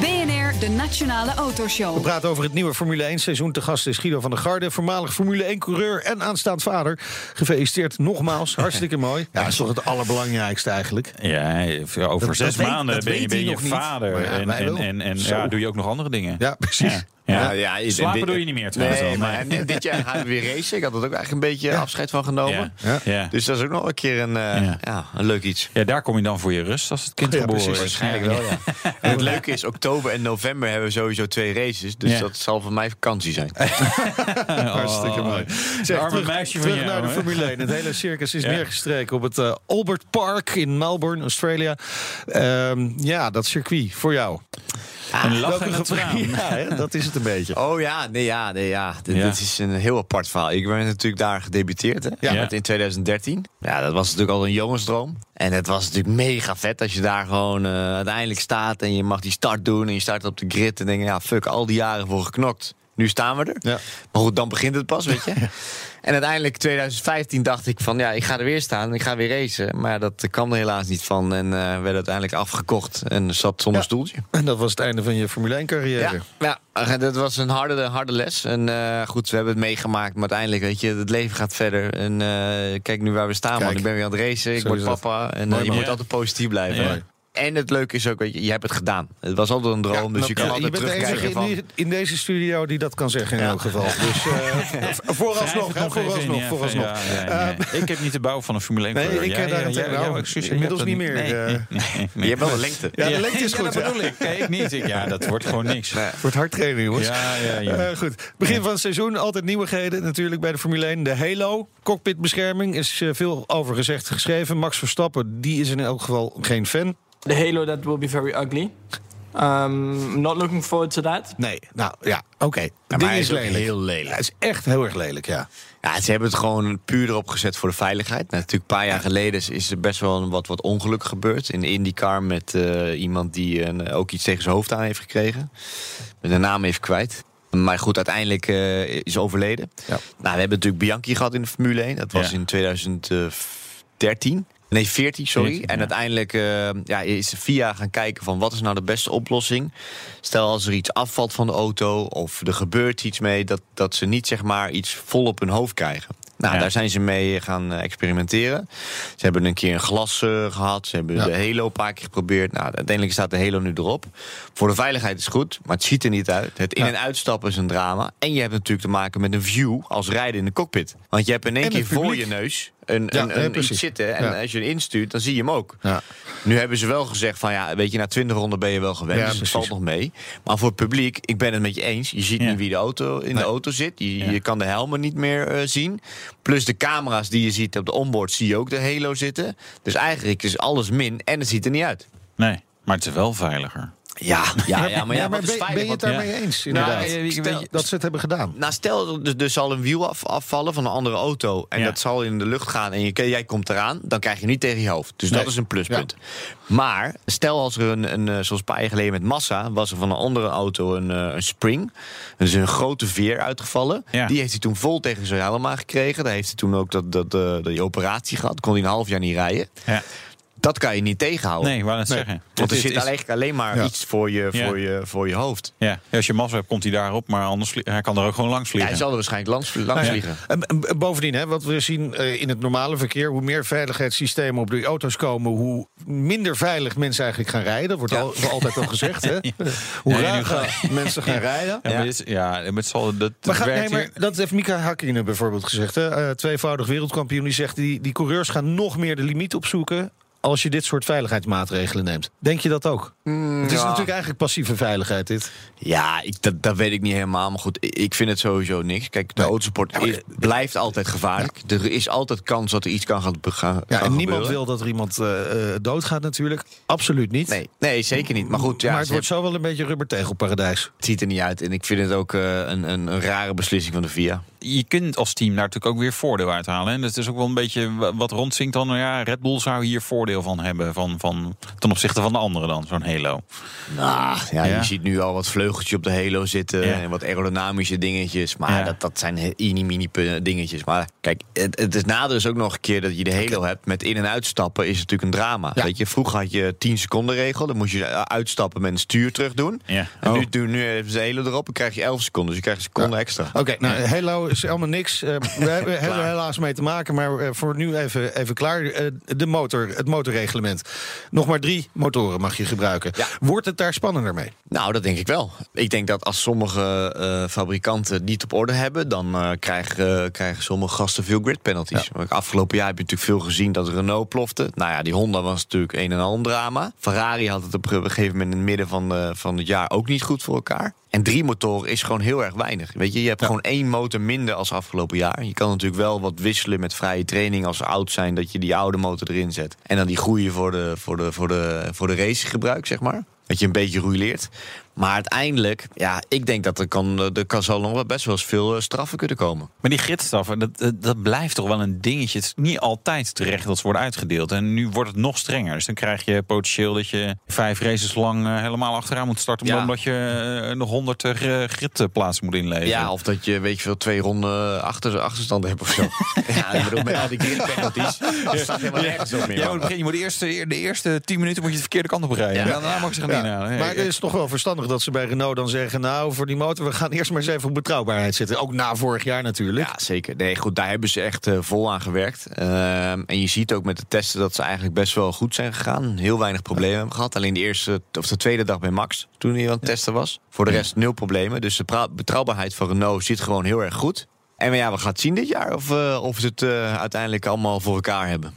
Speaker 2: BNR, de Nationale
Speaker 4: We
Speaker 2: Autoshow.
Speaker 4: praten over het nieuwe Formule 1 seizoen. Te gast is Guido van der Garde, voormalig Formule 1 coureur en aanstaand vader. Gefeliciteerd nogmaals, hartstikke mooi. Ja, dat is toch het allerbelangrijkste eigenlijk.
Speaker 5: Ja, over
Speaker 4: Dat-
Speaker 5: zes
Speaker 4: dat
Speaker 5: maanden ben je, ben je
Speaker 4: niet.
Speaker 5: vader.
Speaker 4: Ja,
Speaker 5: en en, en, en ja, doe je ook nog andere dingen.
Speaker 4: Ja, precies.
Speaker 5: Ja. Ja.
Speaker 6: Ja, ja,
Speaker 5: Slapen
Speaker 6: dit-
Speaker 5: doe je niet meer trouwens.
Speaker 6: Nee,
Speaker 5: al,
Speaker 6: maar en dit jaar gaan we weer racen. Ik had er ook eigenlijk een beetje afscheid van genomen.
Speaker 5: Ja.
Speaker 4: Ja.
Speaker 5: Ja.
Speaker 6: Dus dat is ook nog een keer een, eh,
Speaker 5: Ja.
Speaker 6: ja. een leuk iets.
Speaker 5: ja, daar kom je dan voor je rust als het kind
Speaker 4: Ja,
Speaker 5: geboren is.
Speaker 6: Waarschijnlijk wel, ja. En het leuke is, oktober en november hebben we sowieso twee races. Dus
Speaker 5: Ja.
Speaker 6: dat zal voor mij vakantie zijn.
Speaker 4: Hartstikke mooi. Zeg,
Speaker 5: arme
Speaker 4: terug,
Speaker 5: meisje van
Speaker 4: terug
Speaker 5: jou,
Speaker 4: naar de? Formule 1. Het hele circus is
Speaker 5: Ja.
Speaker 4: neergestreken op het eh, Albert Park in Melbourne, Australia. Ehm, ja, dat circuit voor jou.
Speaker 5: Een lach en een
Speaker 4: gevo-
Speaker 5: traan.
Speaker 4: Ja, dat is het een beetje.
Speaker 6: Oh ja, nee, ja, nee, ja. Dit,
Speaker 5: Ja.
Speaker 6: dit is een heel apart verhaal. Ik ben natuurlijk daar gedebuteerd, hè?
Speaker 4: Ja.
Speaker 6: Met in 2013. Ja, dat was natuurlijk al een jongensdroom. En het was natuurlijk mega vet als je daar gewoon eh, uiteindelijk staat en je mag die start doen en je start op de grid en denk ja, fuck, al die jaren voor geknokt. nu staan we er.
Speaker 4: Ja.
Speaker 6: Maar goed, dan begint het pas, weet je. En uiteindelijk 2015 dacht ik van ja, ik ga er weer staan, ik ga weer racen. Maar dat kwam er helaas niet van en eh werd uiteindelijk afgekocht en zat zonder
Speaker 4: Ja.
Speaker 6: stoeltje.
Speaker 4: En dat was het einde van je Formule 1 carrière.
Speaker 6: Ja, ja, dat was een harde, harde les. En eh, goed, we hebben het meegemaakt. Maar uiteindelijk, weet je, het leven gaat verder. En eh, kijk nu waar we staan, man. Ik ben weer aan het racen. Ik word papa. En je moet altijd positief blijven. En het leuke is ook, weet je, je hebt het gedaan. Het was altijd een droom, dus je kan
Speaker 4: ja,
Speaker 6: altijd
Speaker 4: bent de enige in, in deze studio die dat kan zeggen in elk geval. Dus eh, vooralsnog, hè, vooralsnog, vooralsnog.
Speaker 5: Ja, ja, nee. ik heb niet de bouw van een Formule 1
Speaker 4: Nee, ik, eh,
Speaker 5: jouw excuus,
Speaker 4: Inmiddels niet meer,
Speaker 5: Nee,
Speaker 4: eh.
Speaker 5: nee, nee, nee.
Speaker 6: Je hebt wel een lengte.
Speaker 4: Ja, de lengte is goed.
Speaker 5: dat
Speaker 4: ja.
Speaker 5: bedoel ik. Nee, ik niet. Ik, ja, dat wordt gewoon niks.
Speaker 4: Het hard trainen, jongens.
Speaker 5: Ja, ja, ja.
Speaker 4: Eh, goed. Begin van het seizoen, altijd nieuwigheden natuurlijk bij de Formule 1. De Halo, cockpitbescherming, is eh, veel over gezegd geschreven. Max Verstappen, die is in elk geval geen fan.
Speaker 7: The Halo that will be very ugly. Um, not looking forward to that.
Speaker 4: Nee, nou ja, oké. Het
Speaker 6: maar
Speaker 4: ding
Speaker 6: hij
Speaker 4: is lelijk.
Speaker 6: heel lelijk.
Speaker 4: Ja, het is echt heel erg lelijk, ja.
Speaker 6: Ja, ze hebben het gewoon puur erop gezet voor de veiligheid. Nou, natuurlijk, een paar jaar geleden is- is er best wel een wat, wat ongeluk gebeurd. In de IndyCar met eh, iemand die eh, ook iets tegen zijn hoofd aan heeft gekregen. Met de naam even kwijt. Maar goed, uiteindelijk eh, is overleden.
Speaker 4: Ja.
Speaker 6: Nou, we hebben natuurlijk Bianchi gehad in de Formule 1. Dat was
Speaker 5: Ja.
Speaker 6: in 2013. Nee, 14, sorry.
Speaker 5: 14,
Speaker 6: en uiteindelijk eh, ja, is FIA gaan kijken van wat is nou de beste oplossing. Stel als er iets afvalt van de auto of er gebeurt iets mee... dat, dat ze niet zeg maar iets vol op hun hoofd krijgen. Nou,
Speaker 5: Ja.
Speaker 6: daar zijn ze mee gaan eh, experimenteren. Ze hebben een keer een glas eh, gehad. Ze hebben
Speaker 4: Ja.
Speaker 6: de Halo een paar keer geprobeerd. Nou, uiteindelijk staat de Halo nu erop. Voor de veiligheid is goed, maar het ziet er niet uit. Het in-
Speaker 4: Ja.
Speaker 6: en uitstappen is een drama. En je hebt natuurlijk te maken met een view als rijden in de cockpit. Want je hebt in één keer voor je neus een,
Speaker 4: Ja,
Speaker 6: een,
Speaker 4: nee,
Speaker 6: een
Speaker 4: precies.
Speaker 6: iets zitten. En
Speaker 4: Ja.
Speaker 6: als je hem instuurt, dan zie je hem ook.
Speaker 4: ja.
Speaker 6: Nu hebben ze wel gezegd van ja, weet je, na 20 ronden ben je wel gewend. Dus het valt nog mee. Maar voor het publiek, ik ben het met je eens. Je ziet niet wie de auto in de auto zit. Je kan de helmen niet meer eh, zien. Plus de camera's die je ziet op de onboard, zie je ook de halo zitten. Dus eigenlijk is alles min en het ziet er niet uit.
Speaker 5: Nee, maar het is wel veiliger.
Speaker 6: Ja, ja, ja maar, ja,
Speaker 4: ben,
Speaker 6: veilig?
Speaker 4: ben je het daarmee
Speaker 5: ja.
Speaker 4: eens, inderdaad?
Speaker 5: Nou, je-
Speaker 4: dat ze het hebben gedaan.
Speaker 6: Nou, stel, er, er zal een wiel af, afvallen van een andere auto... en
Speaker 5: Ja.
Speaker 6: dat zal in de lucht gaan en je, jij komt eraan... dan krijg je niet tegen je hoofd. Dus
Speaker 4: Nee.
Speaker 6: dat is een pluspunt. Maar stel als er een, een, eh, zoals een paar jaar geleden met Massa... was er van een andere auto een, eh, een spring. Dus een grote veer uitgevallen.
Speaker 5: Ja.
Speaker 6: Die heeft hij toen vol tegen zijn helm aangekregen. Daar heeft hij toen ook dat, dat, eh, die operatie gehad. Kon hij een half jaar niet rijden.
Speaker 5: Ja.
Speaker 6: Dat kan je niet tegenhouden.
Speaker 5: Nee, net
Speaker 4: Nee.
Speaker 5: zeggen.
Speaker 6: Want er
Speaker 5: Het
Speaker 6: zit
Speaker 5: is-
Speaker 6: eigenlijk alleen maar
Speaker 4: Ja.
Speaker 6: iets voor je,
Speaker 5: Ja.
Speaker 6: voor, je, voor je hoofd.
Speaker 5: Ja, als je massa hebt, komt hij daarop, maar anders hij kan er ook gewoon langs
Speaker 6: Ja,
Speaker 5: vliegen.
Speaker 6: hij zal er waarschijnlijk langs, langs
Speaker 4: Ja.
Speaker 6: vliegen.
Speaker 4: En, en bovendien, hè, wat we zien eh, in het normale verkeer, hoe meer veiligheidssystemen op de auto's komen, hoe minder veilig mensen eigenlijk gaan rijden. Dat wordt
Speaker 6: Ja.
Speaker 4: al, altijd al gezegd. Hè? Hoe ruiger mensen gaan rijden.
Speaker 5: Ja,
Speaker 6: Ja.
Speaker 5: maar dit, is- ja, maar het zal, dat,
Speaker 4: Maar, nee, maar dat heeft Mika Hakkinen bijvoorbeeld gezegd. Hè? Eh, tweevoudig wereldkampioen. Die zegt die, die coureurs gaan nog meer de limiet opzoeken. Als je dit soort veiligheidsmaatregelen neemt. Denk je dat ook? het is
Speaker 6: ja.
Speaker 4: natuurlijk eigenlijk passieve veiligheid, dit.
Speaker 6: Ja, ik, dat, dat weet ik niet helemaal. Maar goed, ik, vind het sowieso niks. Kijk, de
Speaker 4: Nee.
Speaker 6: autosport
Speaker 4: Ja,
Speaker 6: is, blijft altijd gevaarlijk. Er is altijd kans dat er iets kan gaan, gaan
Speaker 4: Ja, en niemand
Speaker 6: gebeuren.
Speaker 4: wil dat er iemand eh, eh, doodgaat natuurlijk. Absoluut niet.
Speaker 6: Nee, nee, zeker niet. Maar goed, ja,
Speaker 4: maar het wordt zo wel een beetje rubbertegelparadijs.
Speaker 6: Het ziet er niet uit. En ik vind het ook eh, een, een, een rare beslissing van de VIA.
Speaker 5: Je kunt als team daar natuurlijk ook weer voordeel uithalen. En dat is ook wel een beetje wa- wat rondzinkt dan. Nou ja, Red Bull zou hier voordeel van hebben. Van, van, ten opzichte van de anderen dan, zo'n Halo.
Speaker 6: Nou, ja,
Speaker 5: Ja.
Speaker 6: je ziet nu al wat vleugeltjes op de Halo zitten.
Speaker 5: Ja.
Speaker 6: En wat aerodynamische dingetjes. Maar
Speaker 5: Ja.
Speaker 6: dat, dat zijn mini-mini dingetjes. Maar kijk, het, het is nadeel is ook nog een keer dat je de Halo hebt. Met in- en uitstappen is het natuurlijk een drama.
Speaker 4: Ja.
Speaker 6: Weet je, vroeger had je 10 seconden regel. Dan moest je eh, uitstappen met een stuur terug doen.
Speaker 5: Ja.
Speaker 6: En
Speaker 4: Oh.
Speaker 6: nu, nu, nu hebben ze de Halo erop. Dan krijg je 11 seconden. Dus je krijgt een seconde extra.
Speaker 4: Oké, nou, Halo is helemaal niks. Eh, we hebben er helaas mee te maken, maar eh, voor nu even, even klaar. Eh, de motor, het motorreglement. Nog maar drie motoren mag je gebruiken.
Speaker 6: Ja.
Speaker 4: Wordt het daar spannender mee?
Speaker 6: Nou, dat denk ik wel. Ik denk dat als sommige fabrikanten het niet op orde hebben, dan krijgen, krijgen sommige gasten veel grid penalties. Afgelopen jaar heb je natuurlijk veel gezien dat Renault plofte. Nou ja, die Honda was natuurlijk een en een drama. Ferrari had het op een gegeven moment in het midden van, van het jaar ook niet goed voor elkaar. En drie motoren is gewoon heel erg weinig. Weet je, je hebt
Speaker 4: Ja.
Speaker 6: gewoon één motor minder als afgelopen jaar. Je kan natuurlijk wel wat wisselen met vrije training als ze oud zijn, dat je die oude motor erin zet. En dan die groeien voor de, voor de, voor de, voor de racegebruik, zeg maar. Dat je een beetje roeileert. Maar uiteindelijk, ja, ik denk dat er, kan, er kan, zal nog wel best wel eens veel eh, straffen kunnen komen.
Speaker 5: Maar die gidsstraffen, dat, dat, blijft toch wel een dingetje. Het is niet altijd terecht dat ze worden uitgedeeld. En nu wordt het nog strenger. Dus dan krijg je potentieel dat je vijf races lang eh, helemaal achteraan moet starten.
Speaker 6: Ja.
Speaker 5: Omdat je eh, nog honderd gridplaatsen moet inleveren.
Speaker 6: Ja, of dat je, weet je veel, twee ronden achter, achterstand hebt of zo. ja, ik bedoel, met al die grid penalties, dat staat helemaal nergens op meer.
Speaker 5: Ja, je moet, je moet de, eerste, de eerste tien minuten moet je de verkeerde kant op rijden.
Speaker 6: Ja.
Speaker 5: En daarna mag je zich gaan
Speaker 4: Ja.
Speaker 5: inhalen.
Speaker 4: Maar het is toch wel verstandig dat ze bij Renault dan zeggen... nou, voor die motor, we gaan eerst maar eens even op betrouwbaarheid zitten. Ook na vorig jaar natuurlijk.
Speaker 6: Ja, zeker. Nee, goed, daar hebben ze echt eh, vol aan gewerkt. Ehm, en je ziet ook met de testen dat ze eigenlijk best wel goed zijn gegaan. Heel weinig problemen hebben gehad. Alleen de eerste of de tweede dag bij Max, toen hij aan het testen was. Voor de rest nul problemen. Dus de betrouwbaarheid van Renault zit gewoon heel erg goed. En ja, we gaan het zien dit jaar of, eh, of ze het eh, uiteindelijk allemaal voor elkaar hebben.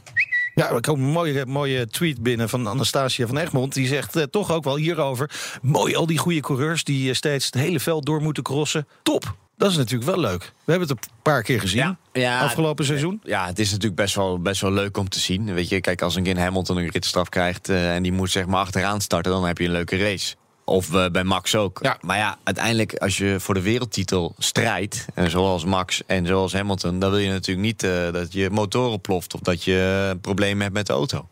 Speaker 4: Ja, er komt een mooie, mooie tweet binnen van Anastasia van Egmond. Die zegt eh, toch ook wel hierover... mooi, al die goede coureurs die eh, steeds het hele veld door moeten crossen. Top! Dat is natuurlijk wel leuk. We hebben het een paar keer gezien
Speaker 6: Ja,
Speaker 4: afgelopen seizoen.
Speaker 6: Ja, het is natuurlijk best wel, best wel leuk om te zien. Weet je, kijk, als een keer Hamilton een ritstraf krijgt eh, en die moet zeg maar achteraan starten, dan heb je een leuke race. Of eh, bij Max ook.
Speaker 4: Ja.
Speaker 6: Maar ja, uiteindelijk als je voor de wereldtitel strijdt, en zoals Max en zoals Hamilton, dan wil je natuurlijk niet eh, dat je motoren ploft of dat je eh, problemen hebt met de auto.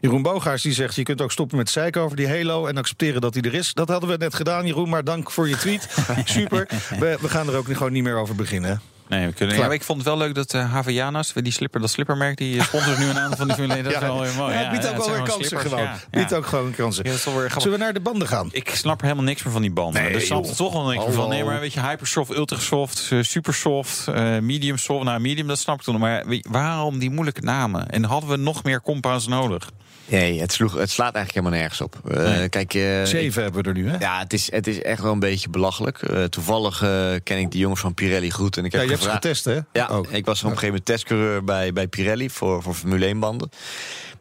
Speaker 4: Jeroen Bogaars die zegt... je kunt ook stoppen met zeiken over die Halo... en accepteren dat hij er is. Dat hadden we net gedaan, Jeroen, maar dank voor je tweet. Super. We, we gaan er ook gewoon niet meer over beginnen.
Speaker 5: Nee, we kunnen,
Speaker 4: Klaar.
Speaker 5: ja, ik vond het wel leuk dat uh, Havaianas, die slipper, dat slippermerk, die sponsort nu een aantal van die Formule 1. Dat is wel heel mooi.
Speaker 4: Ja, het biedt ook wel weer kansen gewoon.
Speaker 5: ja.
Speaker 4: Biedt
Speaker 5: Ja.
Speaker 4: ook gewoon kansen.
Speaker 5: Ja.
Speaker 4: Zullen we naar de banden gaan?
Speaker 5: Ik snap er helemaal niks meer van die banden.
Speaker 4: Nee,
Speaker 5: dus snap er toch wel niks meer van. Nee, maar weet je, hypersoft, ultrasoft, eh, supersoft, eh, medium soft. Nou, medium, dat snap ik toen. Maar waarom die moeilijke namen? En hadden we nog meer compounds nodig?
Speaker 6: Nee, het, sloeg, het slaat eigenlijk helemaal nergens op. Eh,
Speaker 5: Nee.
Speaker 6: Kijk, eh,
Speaker 4: Zeven hebben we er nu, hè?
Speaker 6: Ja, het is, het is echt wel een beetje belachelijk. Eh, toevallig ken ik die jongens van Pirelli goed. En ik
Speaker 4: Ja,
Speaker 6: heb
Speaker 4: je hebt ze getest, hè?
Speaker 6: Ja,
Speaker 4: Ook.
Speaker 6: ik was op een gegeven moment testcoureur bij, bij Pirelli voor, voor Formule 1 banden.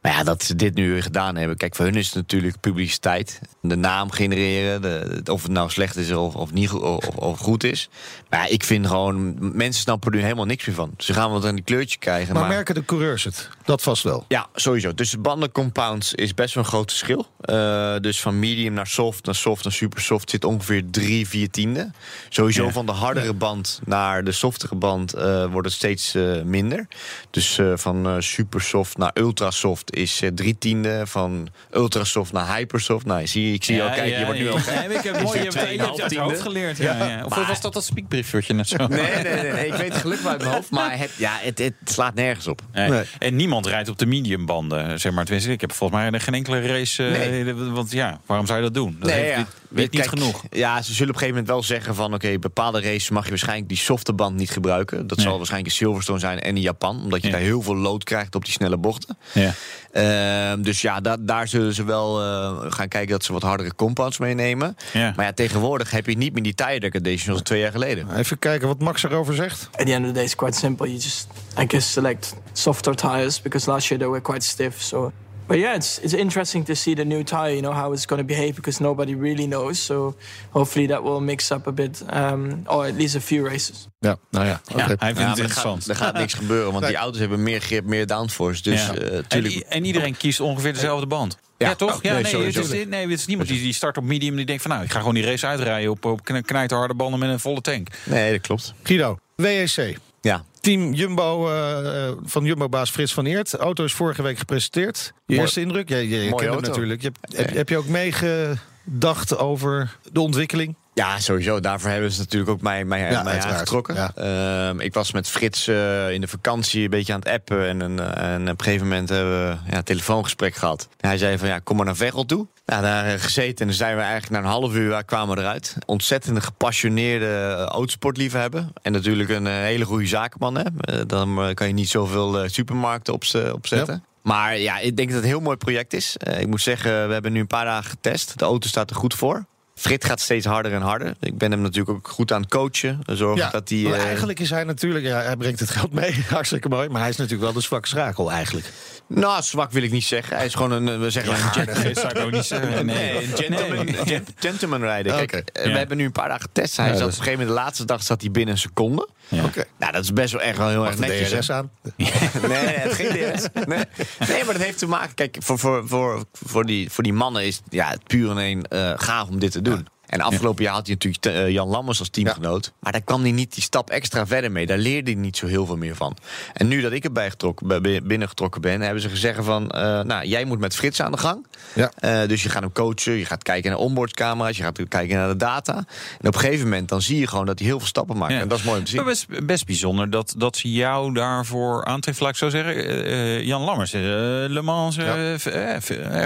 Speaker 6: Maar ja, dat ze dit nu weer gedaan hebben. Kijk, voor hun is het natuurlijk publiciteit. De naam genereren. De, of het nou slecht is of, of, niet, of, of goed is. Maar ja, ik vind gewoon, mensen snappen er nu helemaal niks meer van. Ze gaan wat aan die kleurtje krijgen.
Speaker 4: Maar merken de coureurs het? Dat vast wel.
Speaker 6: Ja, sowieso. Dus de bandencompounds is best wel een groot verschil. Eh, dus van medium naar soft, naar soft naar super soft zit ongeveer drie, vier tiende. Sowieso
Speaker 5: Ja.
Speaker 6: van de hardere band naar de softere band eh, wordt het steeds eh, minder. Dus eh, van eh, super soft naar ultra soft is eh, drie tiende. Van ultra soft naar hypersoft. Nou, zie, je- ik zie je al kijken. je wordt nu al
Speaker 5: ja, ik heb mooi, je hebt, het hoofd geleerd. Ja, ja. Of was dat dat spiekbriefje net zo?
Speaker 6: Nee, nee, nee, nee, ik weet het gelukkig uit mijn hoofd. Maar het, ja, het, het slaat nergens op.
Speaker 5: Nee.
Speaker 4: Nee.
Speaker 5: En niemand rijdt op de mediumbanden, zeg maar. Tenminste, ik heb volgens mij geen enkele race. eh,
Speaker 6: Nee.
Speaker 5: Want ja, waarom zou je dat doen? Dat
Speaker 6: Nee,
Speaker 5: heeft,
Speaker 6: ja.
Speaker 5: weet, weet niet
Speaker 6: Kijk,
Speaker 5: genoeg.
Speaker 6: Ja, ze zullen op een gegeven moment wel zeggen van... oké, bepaalde races mag je waarschijnlijk die softe band niet gebruiken. Dat zal waarschijnlijk in Silverstone zijn en in Japan. Omdat je
Speaker 5: Ja.
Speaker 6: daar heel veel lood krijgt op die snelle bochten.
Speaker 5: Ja.
Speaker 6: Ehm, dus ja, da- daar zullen ze wel eh, gaan kijken dat ze wat hardere compounds meenemen.
Speaker 5: Ja.
Speaker 6: Maar ja, tegenwoordig heb je niet meer die tire degradation zoals twee jaar geleden.
Speaker 4: Even kijken wat Max erover zegt.
Speaker 7: At the end of the day, it's quite simple. You just, I guess, select softer tires because last year they were quite stiff. So, but yeah, it's it's interesting to see the new tire. You know how it's going to behave because nobody really knows. So, hopefully that will mix up a bit, um, or at least a few races.
Speaker 4: Ja, nou ja. oké.
Speaker 5: Ja, hij vindt
Speaker 6: Ja,
Speaker 5: het
Speaker 6: er,
Speaker 5: interessant.
Speaker 6: gaat, er gaat niks gebeuren, want die auto's hebben meer grip, meer downforce. Dus
Speaker 5: Ja.
Speaker 6: eh,
Speaker 5: en, iedereen kiest ongeveer dezelfde band. Ja,
Speaker 6: Ja.
Speaker 5: toch?
Speaker 6: Oh,
Speaker 5: Ja,
Speaker 6: nee,
Speaker 5: nee,
Speaker 6: sowieso.
Speaker 5: het is, nee, het is niemand die, die start op medium en die denkt van nou, ik ga gewoon die race uitrijden op, op kn- knijterharde banden met een volle tank.
Speaker 6: Nee, dat klopt.
Speaker 4: Guido, WEC.
Speaker 6: Ja,
Speaker 4: Team Jumbo eh, eh, van Jumbo-baas Frits van Eert. De auto is vorige week gepresenteerd. Je
Speaker 6: Mooi-
Speaker 4: eerste indruk?
Speaker 6: Mooie
Speaker 4: kent hem natuurlijk. Je heb je ook meegedacht over de ontwikkeling?
Speaker 6: Ja, sowieso. Daarvoor hebben ze natuurlijk ook mij, mij,
Speaker 4: Ja,
Speaker 6: mij aangetrokken.
Speaker 4: Ja.
Speaker 6: Ehm, ik was met Frits eh, in de vakantie een beetje aan het appen. En, eh, en op een gegeven moment hebben we ja, een telefoongesprek gehad. Hij zei van, ja, kom maar naar Veghel toe. Nou, daar eh, gezeten en dan zijn we eigenlijk na een half uur kwamen we eruit. Ontzettend gepassioneerde autosportliefhebber. En natuurlijk een hele goede zakenman. Hè? Dan kan je niet zoveel supermarkten op opzetten. Maar ja, ik denk dat het een heel mooi project is. Ik moet zeggen, we hebben nu een paar dagen getest. De auto staat er goed voor. Frit gaat steeds harder en harder. Ik ben hem natuurlijk ook goed aan het coachen. Zorgen dat hij.
Speaker 4: want
Speaker 6: eh,
Speaker 4: eigenlijk is hij natuurlijk... Ja, hij brengt het geld mee, hartstikke mooi. Maar hij is natuurlijk wel de zwakke schakel eigenlijk.
Speaker 6: Nou, zwak wil ik niet zeggen. Hij is gewoon een, eh, we zeggen een gent-
Speaker 5: Dat zou ik ook niet zeggen.
Speaker 6: Nee, een gentleman, gent- gentleman rijden. Kijk, eh, we
Speaker 5: Ja.
Speaker 6: hebben nu een paar dagen getest. Hij
Speaker 5: Ja,
Speaker 6: zat
Speaker 5: dat
Speaker 6: op een gegeven moment, de laatste dag zat hij binnen een seconde.
Speaker 5: Ja.
Speaker 4: Oké.
Speaker 6: Nou, dat is best wel echt wel heel erg
Speaker 4: Mag
Speaker 6: netjes.
Speaker 4: DRS aan?
Speaker 6: nee, nee, het geen DRS. Nee. nee, maar dat heeft te maken. Kijk, voor, voor, voor, voor, die, voor die mannen is ja, het puur en één eh, gaaf om dit te doen. dude En afgelopen jaar had hij natuurlijk eh, Jan Lammers als teamgenoot. Maar daar kwam hij niet die stap extra verder mee. Daar leerde hij niet zo heel veel meer van. En nu dat ik erbij getrokken, binnengetrokken ben, hebben ze gezegd van... eh, nou, jij moet met Frits aan de gang.
Speaker 4: Ja.
Speaker 6: Eh, dus je gaat hem coachen, je gaat kijken naar onboardcamera's... je gaat kijken naar de data. En op een gegeven moment dan zie je gewoon dat hij heel veel stappen maakt.
Speaker 5: Ja.
Speaker 6: En dat is mooi om te zien.
Speaker 5: Maar best, best bijzonder dat, dat ze jou daarvoor aantreffen. Laat ik zo zeggen, Jan Lammers, Le Mans,
Speaker 6: Ja.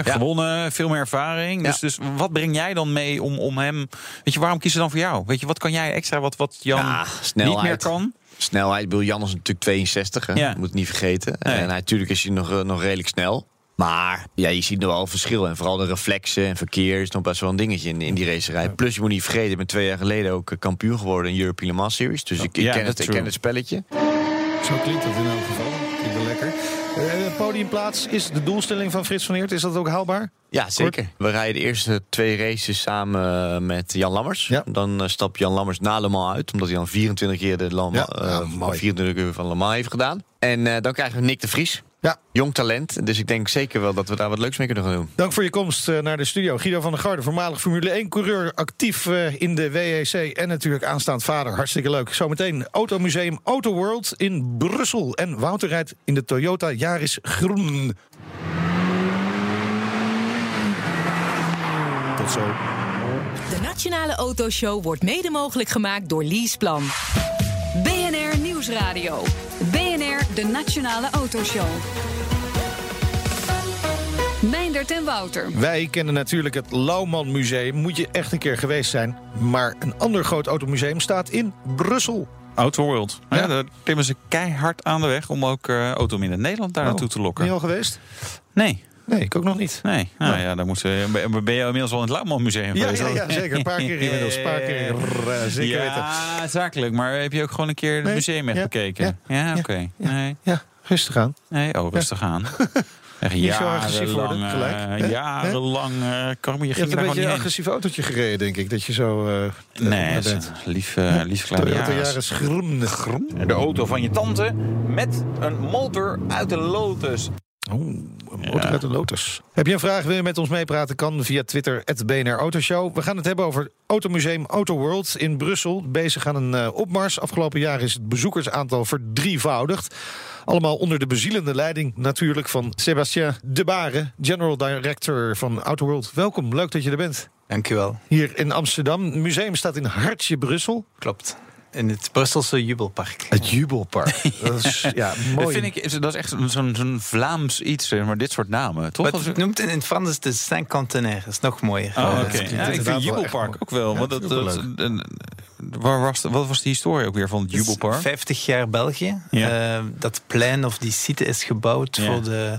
Speaker 5: gewonnen, veel meer ervaring. Dus, dus wat breng jij dan mee om, om hem... Weet je, waarom kiezen ze dan voor jou? Weet je, wat kan jij extra wat, wat Jan
Speaker 6: Ja,
Speaker 5: niet
Speaker 6: snelheid.
Speaker 5: meer kan?
Speaker 6: Snelheid, Bill Jan is natuurlijk 62, hè?
Speaker 5: Ja.
Speaker 6: moet niet vergeten.
Speaker 5: Nee.
Speaker 6: En natuurlijk is hij nog, eh, nog redelijk snel. Maar ja, je ziet nog wel verschil. En vooral de reflexen en verkeer is nog best wel een dingetje in, in die racerij. Plus, je moet niet vergeten, ik ben twee jaar geleden ook eh, kampioen geworden in European Le Mans Series. Dus ik, ik,
Speaker 5: Ja,
Speaker 6: ken,
Speaker 5: dat
Speaker 6: het, ik ken het spelletje.
Speaker 4: Zo klinkt het in elk geval. Klinkt wel lekker. Eh, podiumplaats is de doelstelling van Frits van Eert. Is dat ook haalbaar?
Speaker 6: Ja, zeker. We rijden de eerste twee races samen eh, met Jan Lammers.
Speaker 4: Ja.
Speaker 6: Dan eh, stapt Jan Lammers na Le Mans uit. Omdat hij dan 24 keer de Le Mans,
Speaker 4: Ja,
Speaker 6: eh,
Speaker 4: ja, mooi.
Speaker 6: 24 uur van Le Mans heeft gedaan. En dan krijgen we Nick de Vries.
Speaker 4: Ja.
Speaker 6: Jong talent. Dus ik denk zeker wel dat we daar wat leuks mee kunnen gaan doen.
Speaker 4: Dank voor je komst eh, naar de studio. Guido van der Garde, voormalig Formule 1-coureur, actief eh, in de WEC en natuurlijk aanstaand vader. Hartstikke leuk. Zometeen Automuseum Autoworld in Brussel. En Wouter rijdt in de Toyota Yaris Groen. Tot zo.
Speaker 1: De Nationale Autoshow wordt mede mogelijk gemaakt door Leaseplan.
Speaker 2: BNR Nieuwsradio. BNR, de Nationale Autoshow. Meindert en Wouter.
Speaker 4: Wij kennen natuurlijk het Lauwman Museum. Moet je echt een keer geweest zijn. Maar een ander groot automuseum staat in Brussel.
Speaker 5: Autoworld. Ja.
Speaker 4: Ja.
Speaker 5: daar klimmen ze keihard aan de weg om ook eh auto in Nederland daar naartoe te
Speaker 4: Ben
Speaker 5: lokken.
Speaker 4: je al geweest?
Speaker 5: Nee,
Speaker 4: Nee, ik ook nog niet.
Speaker 5: nee. Nou ja, dan moeten ben- ben je inmiddels al in het Lauwman Museum
Speaker 4: Ja,
Speaker 5: geweest?
Speaker 4: ja, ja, zeker. Een paar keer inmiddels. Een paar keer. Rrr, zeker weten.
Speaker 5: Ja, zakelijk. Maar heb je ook gewoon een keer het
Speaker 4: Nee,
Speaker 5: museum echt
Speaker 4: ja,
Speaker 5: bekeken? Ja, oké. Nee,
Speaker 4: Ja, rustig aan.
Speaker 5: nee, oh, rustig aan. Echt
Speaker 4: Niet zo agressief worden,
Speaker 5: jarenlang,
Speaker 4: gelijk.
Speaker 5: eh,
Speaker 4: Hè?
Speaker 5: Jarenlang, kan je
Speaker 4: Je
Speaker 5: ging
Speaker 4: hebt een beetje een agressief autootje gereden, denk ik. Dat je zo... eh,
Speaker 5: Nee,
Speaker 4: bent.
Speaker 5: lief, eh lief.
Speaker 4: Groen?
Speaker 5: De auto van je tante met een motor uit de Lotus.
Speaker 4: Oh, een motor uit de Lotus. Heb je een vraag, wil je met ons meepraten? Kan via Twitter, het BNR Autoshow. We gaan het hebben over het Automuseum Autoworld in Brussel. Bezig aan een eh, opmars. Afgelopen jaar is het bezoekersaantal verdrievoudigd. Allemaal onder de bezielende leiding natuurlijk van Sébastien De Bare, General Director van Autoworld. Welkom, leuk dat je er bent.
Speaker 8: Dankjewel,
Speaker 4: Hier in Amsterdam. Het museum staat in Hartje, Brussel.
Speaker 8: klopt. In het Brusselse Jubelpark.
Speaker 4: Het Jubelpark. Dat is ja, mooi.
Speaker 5: Dat vind ik, dat is echt zo'n zo'n Vlaams iets, maar dit soort namen, toch?
Speaker 8: Wat het noemt in het Frans de Saint-Contenaire. Dat is nog mooier.
Speaker 5: Oh, Ja, ik vind Jubelpark ook wel.
Speaker 4: Ja,
Speaker 5: want
Speaker 4: dat
Speaker 5: dat, waar was de, wat was de historie ook weer van het Jubelpark?
Speaker 8: 50 jaar België.
Speaker 5: Ja.
Speaker 8: Eh, dat plein of die site is gebouwd
Speaker 5: Ja.
Speaker 8: voor de...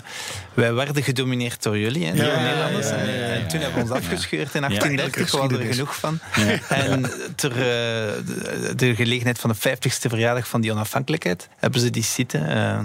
Speaker 8: Wij werden gedomineerd door jullie, hè,
Speaker 4: Ja,
Speaker 8: de Nederlanders.
Speaker 4: ja, ja, ja,
Speaker 8: En,
Speaker 4: ja.
Speaker 8: en toen hebben we ons afgescheurd in 1830. We hadden er genoeg van.
Speaker 5: Ja.
Speaker 8: En ter eh, de, de gelegenheid van de 50ste verjaardag van die onafhankelijkheid... hebben ze die site eh,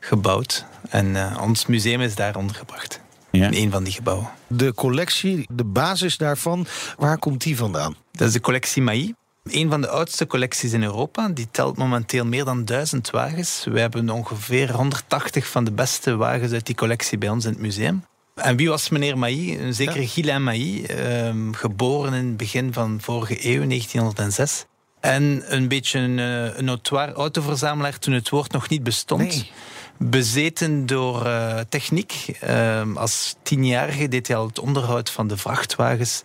Speaker 8: gebouwd. En eh, ons museum is daar ondergebracht.
Speaker 5: Ja.
Speaker 8: In een van die gebouwen.
Speaker 4: De collectie, de basis daarvan, waar komt die vandaan?
Speaker 8: Dat is de collectie Maï. Een van de oudste collecties in Europa. Die telt momenteel meer dan duizend wagens. We hebben ongeveer 180 van de beste wagens uit die collectie bij ons in het museum. En wie was meneer Mailly? Een zekere
Speaker 4: Ja.
Speaker 8: Guylain Mailly, ehm, geboren in het begin van vorige eeuw, 1906. En een beetje een, eh, een notoire autoverzamelaar toen het woord nog niet bestond.
Speaker 4: Nee.
Speaker 8: Bezeten door eh, techniek. Ehm, als tienjarige deed hij al het onderhoud van de vrachtwagens.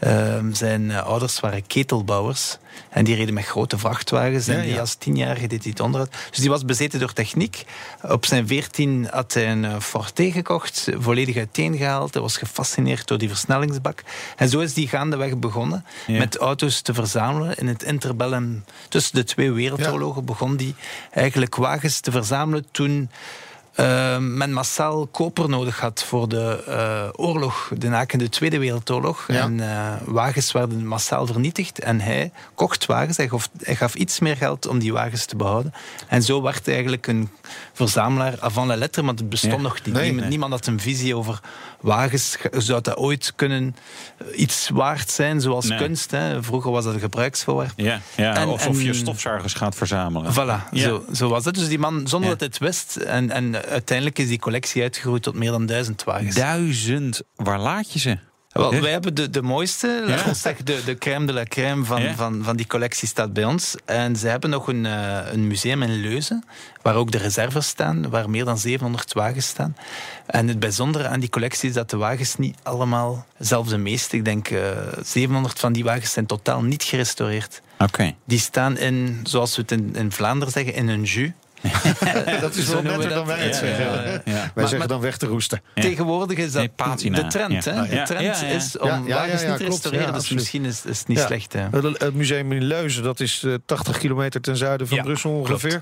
Speaker 8: Ehm, zijn eh, ouders waren ketelbouwers. En die reden met grote vrachtwagens.
Speaker 4: Ja,
Speaker 8: en die
Speaker 4: ja.
Speaker 8: als tienjarige deed hij het onderhoud. Dus die was bezeten door techniek. Op zijn veertien had hij een eh, Forte gekocht. Volledig uiteengehaald. Hij was gefascineerd door die versnellingsbak. En zo is die gaandeweg begonnen.
Speaker 5: Ja.
Speaker 8: Met auto's te verzamelen. In het interbellum tussen de twee wereldoorlogen begon die eigenlijk wagens te verzamelen toen eh, men massaal koper nodig had voor de eh, oorlog, de nakende Tweede Wereldoorlog.
Speaker 4: Ja.
Speaker 8: En eh, wagens werden massaal vernietigd. En hij kocht wagens. Hij gaf, hij gaf iets meer geld om die wagens te behouden. En zo werd hij eigenlijk een verzamelaar avant la lettre, want het bestond
Speaker 5: Ja.
Speaker 8: nog niet.
Speaker 4: Nee,
Speaker 8: niemand,
Speaker 4: nee.
Speaker 8: niemand had een visie over wagens. Zou dat ooit kunnen eh, iets waard zijn, zoals
Speaker 5: Nee.
Speaker 8: kunst? Hè? Vroeger was dat een gebruiksvoorwerp.
Speaker 5: Ja, ja
Speaker 8: En-
Speaker 5: alsof je stofzuigers gaat verzamelen.
Speaker 8: Voilà, zo, zo was het. Dus die man, zonder dat hij het wist, en, en uiteindelijk is die collectie uitgegroeid tot meer dan duizend wagens.
Speaker 5: Duizend, waar laat je ze?
Speaker 8: Wel, wij hebben de, de mooiste, we zeggen, de, de crème de la crème van,
Speaker 5: Ja.
Speaker 8: van, van die collectie staat bij ons. En ze hebben nog een, eh, een museum in Leuzen, waar ook de reserves staan, waar meer dan 700 wagens staan. En het bijzondere aan die collectie is dat de wagens niet allemaal, zelfs de meeste, ik denk eh 700 van die wagens zijn totaal niet gerestaureerd.
Speaker 5: Oké.
Speaker 8: Die staan in, zoals we het in, in Vlaanderen zeggen, in een jus.
Speaker 4: dat is wel netter dan
Speaker 8: dat.
Speaker 4: wij het
Speaker 8: Ja,
Speaker 4: zeggen.
Speaker 8: ja, ja.
Speaker 5: Ja.
Speaker 4: Wij
Speaker 8: Maar-
Speaker 4: zeggen
Speaker 8: maar-
Speaker 4: dan weg te roesten.
Speaker 5: Ja.
Speaker 8: Tegenwoordig is dat
Speaker 5: Nee,
Speaker 8: de trend.
Speaker 5: Ja.
Speaker 8: Hè? De trend
Speaker 5: Ja, ja.
Speaker 8: is om
Speaker 4: Ja, ja,
Speaker 8: wagens
Speaker 4: ja, ja,
Speaker 8: niet te restaureren.
Speaker 4: Ja,
Speaker 8: dus misschien is is het niet
Speaker 4: Ja.
Speaker 8: slecht. Hè?
Speaker 4: Het, museum in Leuzen, dat is eh, 80 kilometer ten zuiden van
Speaker 8: Ja,
Speaker 4: Brussel ongeveer.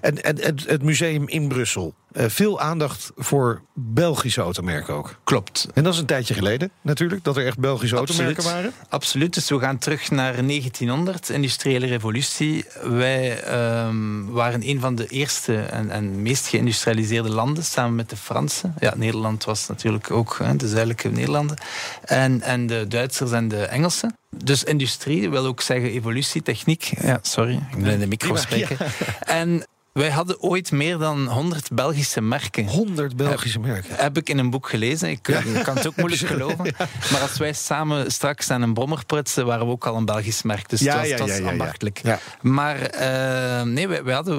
Speaker 4: En, en het, het museum in Brussel. Eh, veel aandacht voor Belgische automerken ook.
Speaker 8: Klopt.
Speaker 4: En dat is een tijdje geleden natuurlijk, dat er echt Belgische automerken waren.
Speaker 8: Absoluut. Dus we gaan terug naar 1900, industriële revolutie. Wij ehm, waren een van de eerste en, en meest geïndustrialiseerde landen, samen met de Fransen. Ja, Nederland was natuurlijk ook hè, de zuidelijke Nederlanden. En, en de Duitsers en de Engelsen. Dus industrie wil ook zeggen evolutie, techniek. Ja, sorry, ik ben in de micro spreken. En wij hadden ooit meer dan 100 Belgische merken.
Speaker 4: 100 Belgische merken.
Speaker 8: Heb ik in een boek gelezen. Ik eh, kan het ook moeilijk geloven. Maar als wij samen straks aan een brommer prutsen, waren we ook al een Belgisch merk. Dus
Speaker 4: Ja,
Speaker 8: het was, ambachtelijk. Maar eh, nee, wij, wij hadden,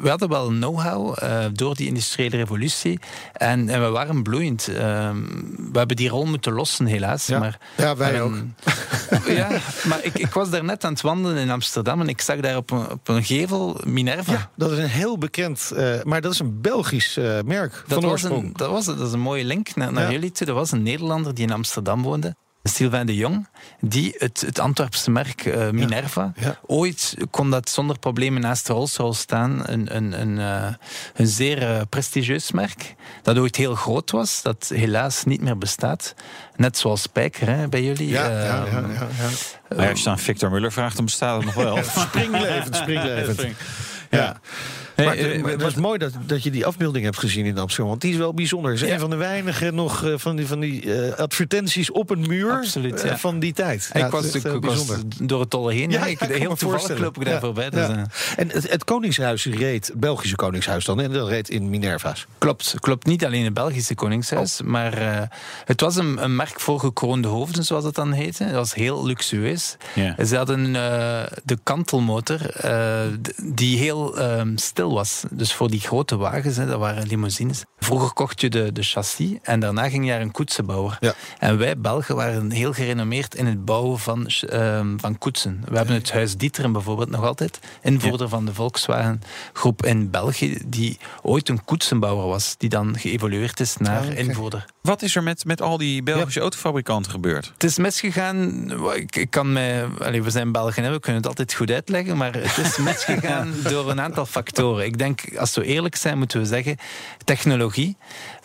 Speaker 8: wij hadden wel know-how eh, door die industriële revolutie. En, en we waren bloeiend. Eh, we hebben die rol moeten lossen, helaas.
Speaker 4: Ja.
Speaker 8: Maar,
Speaker 4: Ja, wij
Speaker 8: en-
Speaker 4: ook.
Speaker 8: ja, maar ik, ik was daar net aan het wandelen in Amsterdam en ik zag daar op een, op een gevel Minerva.
Speaker 4: Ja, dat is een heel bekend, eh, maar dat is een Belgisch eh, merk
Speaker 8: Dat
Speaker 4: van
Speaker 8: was,
Speaker 4: oorsprong.
Speaker 8: een, dat, was, dat is een mooie link naar, naar
Speaker 4: Ja.
Speaker 8: jullie toe. Er was een Nederlander die in Amsterdam woonde. Sylvain de Jong, die het, het Antwerpse merk eh, Minerva.
Speaker 4: Ja.
Speaker 8: Ooit kon dat zonder problemen naast de Rolls-Royce staan. Een, een, een, eh, een zeer prestigieus merk. Dat ooit heel groot was, dat helaas niet meer bestaat. Net zoals Spijker hè, bij jullie.
Speaker 4: Ja, ja, ja, ja, ja.
Speaker 5: Maar als je aan Victor Muller vraagt, dan bestaat het nog wel.
Speaker 4: Springlevend, springlevend. Ja. Maar,
Speaker 5: eh,
Speaker 4: maar het was mooi dat, dat je die afbeelding hebt gezien in Amsterdam. Want die is wel bijzonder. Het is een van de weinige nog eh, van die, van die eh, advertenties op een muur
Speaker 8: Absoluut,
Speaker 4: eh, van die tijd.
Speaker 8: ik was,
Speaker 4: eh,
Speaker 8: was
Speaker 4: bijzonder.
Speaker 8: door het tolle heen. Ja, ik, heel toevallig loop ik daar
Speaker 4: Ja,
Speaker 8: voorbij. Dus, eh,
Speaker 4: En het, Koningshuis reed, het Belgische Koningshuis dan, en dat reed in Minerva's.
Speaker 8: Klopt, klopt. Niet alleen het Belgische Koningshuis, maar eh, het was een, een merk voor gekroonde hoofden, zoals het dan heette. Dat was heel luxueus. Ze hadden eh, de kantelmotor, eh, die heel ehm, was. Dus voor die grote wagens, hè, dat waren limousines. Vroeger kocht je de, de chassis en daarna ging je naar een koetsenbouwer.
Speaker 4: Ja.
Speaker 8: En wij Belgen waren heel gerenommeerd in het bouwen van, ehm, van koetsen. We hebben het Huis Dieteren bijvoorbeeld nog altijd. Invoerder van de Volkswagen groep in België, die ooit een koetsenbouwer was, die dan geëvolueerd is naar
Speaker 4: Ah,
Speaker 8: invoerder.
Speaker 5: Wat is er met, met al die Belgische autofabrikanten gebeurd?
Speaker 8: Het is misgegaan. Ik, ik kan mij, allee, we zijn Belgen, hè, we kunnen het altijd goed uitleggen. Maar het is misgegaan door een aantal factoren. Ik denk, als we eerlijk zijn, moeten we zeggen: technologie.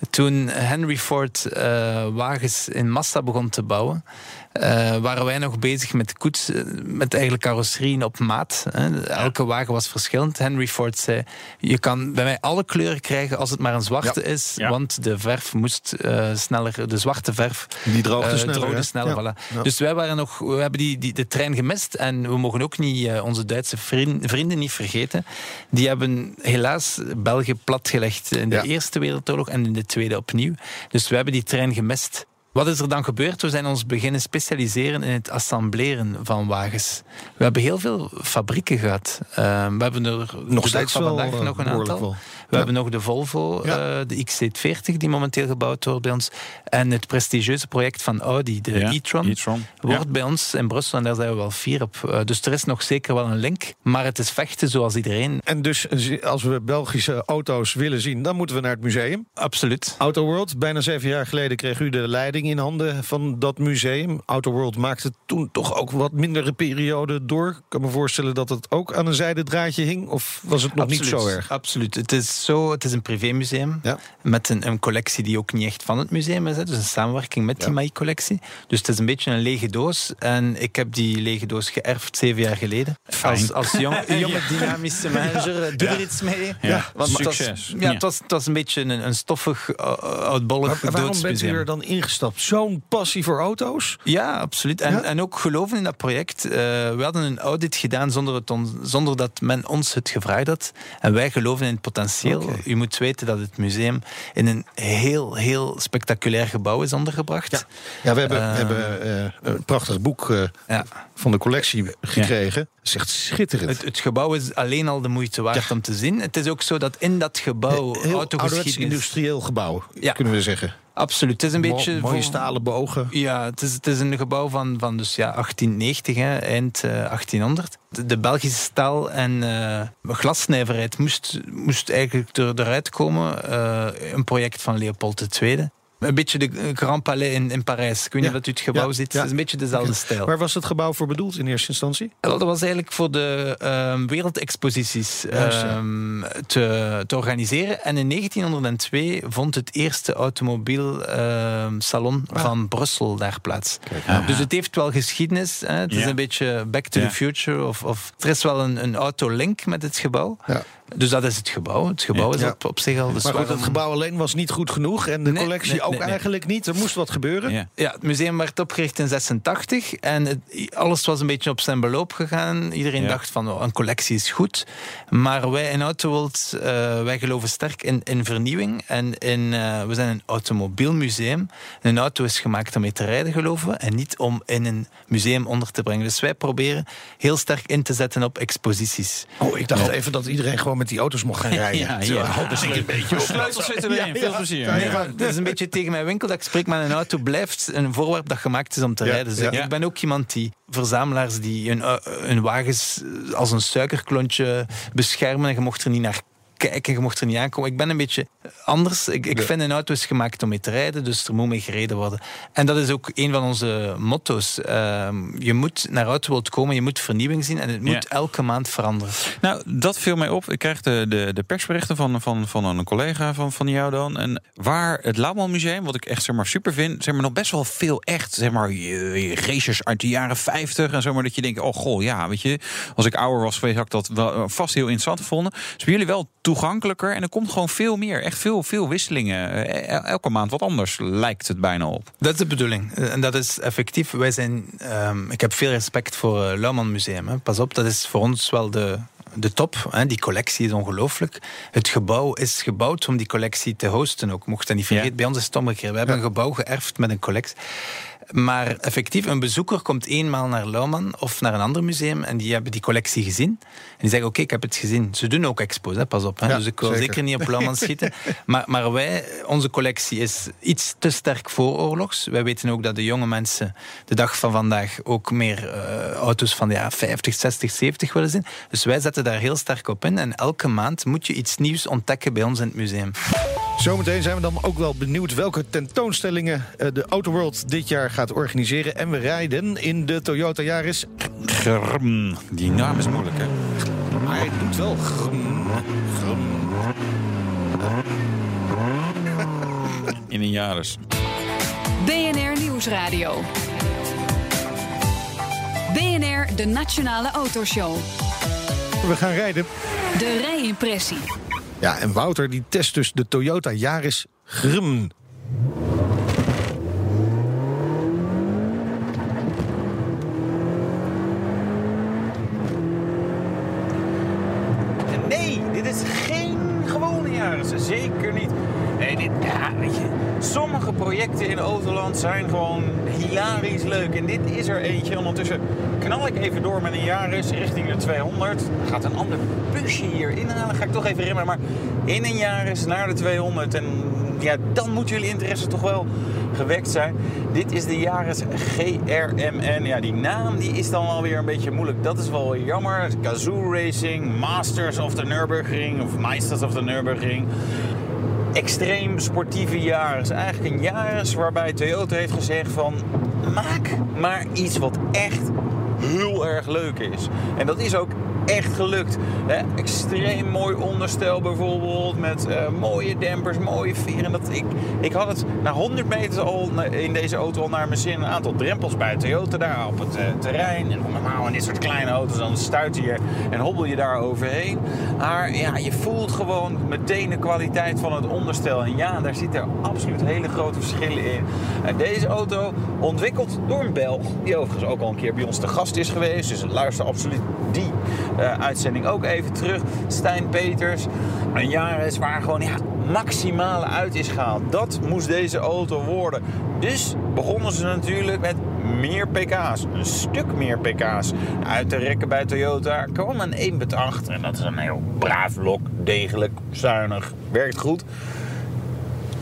Speaker 8: Toen Henry Ford eh, wagens in massa begon te bouwen. Eh, waren wij nog bezig met koets, eh, met eigenlijk carrosserieën op maat. Hè. Elke wagen was verschillend. Henry Ford zei: Je kan bij mij alle kleuren krijgen als het maar een zwarte is,
Speaker 5: Ja.
Speaker 8: want de verf moest eh, sneller, de zwarte verf
Speaker 4: Die droogde sneller,
Speaker 8: droogde sneller,
Speaker 4: Ja.
Speaker 8: voilà.
Speaker 4: Ja.
Speaker 8: Dus wij waren nog, we hebben die, die, de trein gemist en we mogen ook niet onze Duitse vrienden, vrienden niet vergeten. Die hebben helaas België platgelegd in de. Eerste Wereldoorlog en in de Tweede opnieuw. Dus we hebben die trein gemist. Wat is er dan gebeurd? We zijn ons beginnen specialiseren in het assembleren van wagens. We hebben heel veel fabrieken gehad. Eh, we hebben er dag
Speaker 4: steeds
Speaker 8: van
Speaker 4: wel,
Speaker 8: vandaag
Speaker 4: eh,
Speaker 8: nog een aantal.
Speaker 4: wel.
Speaker 8: We
Speaker 4: Ja.
Speaker 8: hebben nog de Volvo,
Speaker 4: Ja.
Speaker 8: eh, de XC40 die momenteel gebouwd wordt bij ons. En het prestigieuze project van Audi, de
Speaker 5: Ja,
Speaker 8: e-tron,
Speaker 5: e-tron.
Speaker 8: wordt bij ons in Brussel en daar zijn we wel fier op. Eh, dus er is nog zeker wel een link, maar het is vechten zoals iedereen.
Speaker 4: En dus als we Belgische auto's willen zien, dan moeten we naar het museum.
Speaker 8: Absoluut.
Speaker 4: Auto World, bijna zeven jaar geleden kreeg u de leiding in handen van dat museum. Auto World maakte toen toch ook wat mindere periode door. Ik kan me voorstellen dat het ook aan een zijden draadje hing. Of was het nog niet
Speaker 8: Absoluut,
Speaker 4: zo erg?
Speaker 8: Absoluut. Het is, zo, het is een privémuseum
Speaker 4: Ja.
Speaker 8: met een, een collectie die ook niet echt van het museum is. Hè. Dus een samenwerking met
Speaker 4: Ja.
Speaker 8: die MAI-collectie. Dus het is een beetje een lege doos. En ik heb die lege doos geërfd zeven jaar geleden.
Speaker 5: Fijn.
Speaker 8: Als, als jong, jonge dynamische manager. Doe er iets mee.
Speaker 5: Ja,
Speaker 8: Want het was-
Speaker 5: succes.
Speaker 8: ja,
Speaker 5: Ja.
Speaker 8: Het, was, het was een beetje een, een stoffig, uh, oudbollig
Speaker 4: Maar waarom bent u er dan ingestapt? Zo'n passie voor auto's.
Speaker 8: Ja, absoluut. En,
Speaker 4: Ja?
Speaker 8: en ook geloven in dat project. Eh, we hadden een audit gedaan zonder, het on- zonder dat men ons het gevraagd had. En wij geloven in het potentieel. U moet weten dat het museum in een heel, heel spectaculair gebouw is ondergebracht.
Speaker 4: Ja, ja we hebben, we
Speaker 8: Eh,
Speaker 4: hebben eh, een prachtig boek
Speaker 8: Ja.
Speaker 4: van de collectie gekregen. Het is echt schitterend.
Speaker 8: Het, het gebouw is alleen al de moeite waard om te zien. Het is ook zo dat in dat gebouw
Speaker 4: Heel ouderwets industrieel gebouw, kunnen we zeggen.
Speaker 8: Absoluut. Het is een
Speaker 4: Mo-
Speaker 8: beetje...
Speaker 4: mooie
Speaker 8: voor-
Speaker 4: stalen bogen.
Speaker 8: Ja, het is, het is een gebouw van, van dus ja, 1890, hè, eind eh, 1800. De, de Belgische staal- en eh glassnijverheid moest, moest eigenlijk er, eruit komen. Eh, een project van Leopold II. Een beetje de Grand Palais in, in Parijs. Ik weet niet
Speaker 4: Ja.
Speaker 8: dat u het gebouw
Speaker 4: Ja.
Speaker 8: ziet.
Speaker 4: Ja.
Speaker 8: Het is een beetje dezelfde stijl.
Speaker 4: Waar was het gebouw voor bedoeld in eerste instantie?
Speaker 8: Wel, Dat was eigenlijk voor de ehm, wereldexposities ehm, te, te organiseren. En in 1902 vond het eerste automobielsalon
Speaker 4: Ah.
Speaker 8: van Brussel daar plaats. Dus het heeft wel geschiedenis. Hè. Het is een beetje back to
Speaker 5: Ja.
Speaker 8: the future. Of, of, er is wel een, een autolink met het gebouw.
Speaker 4: Ja.
Speaker 8: Dus dat is het gebouw. Het gebouw is
Speaker 4: Ja.
Speaker 8: op, zich al... Dus
Speaker 4: maar goed,
Speaker 8: waarom-
Speaker 4: het gebouw alleen was niet goed genoeg. En de
Speaker 8: Nee,
Speaker 4: collectie
Speaker 8: nee,
Speaker 4: ook
Speaker 8: nee,
Speaker 4: eigenlijk niet. Er moest wat gebeuren.
Speaker 5: Ja.
Speaker 8: Ja, het museum werd opgericht in 86 en het- alles was een beetje op zijn beloop gegaan. Iedereen
Speaker 5: Ja.
Speaker 8: dacht van oh, een collectie is goed. Maar wij in Autoworld, eh, wij geloven sterk in, in vernieuwing. En in, eh, we zijn een automobielmuseum. Een auto is gemaakt om mee te rijden, geloven we. En niet om in een museum onder te brengen. Dus wij proberen heel sterk in te zetten op exposities.
Speaker 4: Oh, ik dacht even dat iedereen gewoon met die auto's mocht gaan rijden.
Speaker 5: Ja, ja.
Speaker 4: dat is een beetje op.
Speaker 5: Sleutels zitten erin.
Speaker 4: Ja,
Speaker 5: Veel plezier.
Speaker 8: Het is een beetje tegen mijn winkel dat ik spreek, maar een auto blijft een voorwerp dat gemaakt is om te
Speaker 4: Ja,
Speaker 8: rijden. Dus
Speaker 4: ja.
Speaker 8: ik, ik ben ook iemand die verzamelaars die hun, eh, hun wagens als een suikerklontje beschermen en je mocht er niet naar kijken, je mocht er niet aankomen. Ik ben een beetje anders. Ik, ik vind een auto is gemaakt om mee te rijden, dus er moet mee gereden worden. En dat is ook een van onze motto's. Ehm, je moet naar Autoworld komen, je moet vernieuwing zien en het moet
Speaker 5: Ja.
Speaker 8: elke maand veranderen.
Speaker 5: Nou, dat viel mij op. Ik krijg de, de, de persberichten van, van, van een collega van, van jou dan. En waar het Lauwman Museum, wat ik echt zeg maar, super vind... zeg maar, nog best wel veel echt zeg maar, races uit de jaren 50 en zo. Maar dat je denkt, oh goh, ja, weet je... als ik ouder was geweest, had ik dat wel eh, vast heel interessant gevonden. Dus jullie wel toegankelijker. En er komt gewoon veel meer. Echt veel, veel wisselingen. Eh, el- Elke maand wat anders lijkt het bijna op.
Speaker 8: Dat is de bedoeling. En dat is effectief. Wij zijn, ehm, ik heb veel respect voor het Lauwman Museum. Hè. Pas op, dat is voor ons wel de, de top. Hè. Die collectie is ongelooflijk. Het gebouw is gebouwd om die collectie te hosten ook. Mocht dat niet vergeten.
Speaker 5: Ja.
Speaker 8: Bij ons is het omgekeerd. We hebben een gebouw geërfd met een collectie. Maar effectief, een bezoeker komt eenmaal naar Lauwman of naar een ander museum en die hebben die collectie gezien. En die zeggen, oké, ik heb het gezien. Ze doen ook expos, hè, pas op. Hè.
Speaker 4: Ja,
Speaker 8: dus ik wil
Speaker 4: zeker.
Speaker 8: zeker niet op Lauwman schieten. Maar, maar wij, onze collectie is iets te sterk vooroorlogs. Wij weten ook dat de jonge mensen de dag van vandaag ook meer eh, auto's van de jaren 50, 60, 70 willen zien. Dus wij zetten daar heel sterk op in. En elke maand moet je iets nieuws ontdekken bij ons in het museum.
Speaker 4: Zometeen zijn we dan ook wel benieuwd welke tentoonstellingen eh, de Autoworld dit jaar gaat organiseren. En we rijden in de Toyota Yaris.
Speaker 5: Grm. Die naam is moeilijk, hè?
Speaker 4: Maar hij doet wel grum, grum.
Speaker 5: In een Jaris.
Speaker 2: BNR Nieuwsradio. BNR, de Nationale Autoshow.
Speaker 4: We gaan rijden.
Speaker 2: De rijimpressie.
Speaker 4: Ja, en Wouter die test dus de Toyota Yaris Grum.
Speaker 5: Nee, dit is geen gewone Yaris. Zeker niet. Dit, sommige projecten in Autoland zijn gewoon hilarisch leuk. En dit is er eentje. Ondertussen knal ik even door met een Yaris richting de 200. Er gaat een ander busje hier inhalen. Ga ik toch even remmen. Maar in een Yaris naar de 200. En ja, dan moet jullie interesse toch wel gewekt zijn. Dit is de Yaris GRMN. Ja, die naam die is dan alweer een beetje moeilijk. Dat is wel jammer. Gazoo Racing, Masters of the Nürburgring of Meisters of the Nürburgring. Extreem sportieve Yaris. Eigenlijk een Yaris waarbij Toyota heeft gezegd van... maak maar iets wat echt heel erg leuk is. En dat is ook echt gelukt. Extreem mooi onderstel bijvoorbeeld, met eh, mooie dempers, mooie veren. Dat, ik, ik had het na 100 meter al in deze auto al naar mijn zin. Een aantal drempels bij Toyota daar op het eh, terrein. En normaal in dit soort kleine auto's, dan stuit je en hobbel je daar overheen. Maar ja, je voelt gewoon meteen de kwaliteit van het onderstel. En ja, daar zitten absoluut hele grote verschillen in. Deze auto ontwikkeld door een Belg, die overigens ook al een keer bij ons te gast is geweest. Dus luister absoluut die uitzending ook even terug. Stijn Peters, een Yaris waar gewoon ja, maximale uit is gehaald. Dat moest deze auto worden. Dus begonnen ze natuurlijk met meer pk's. Een stuk meer pk's. Uit te rekken bij Toyota kwam een 1.8. En dat is een heel braaf lok. Degelijk, zuinig, werkt goed.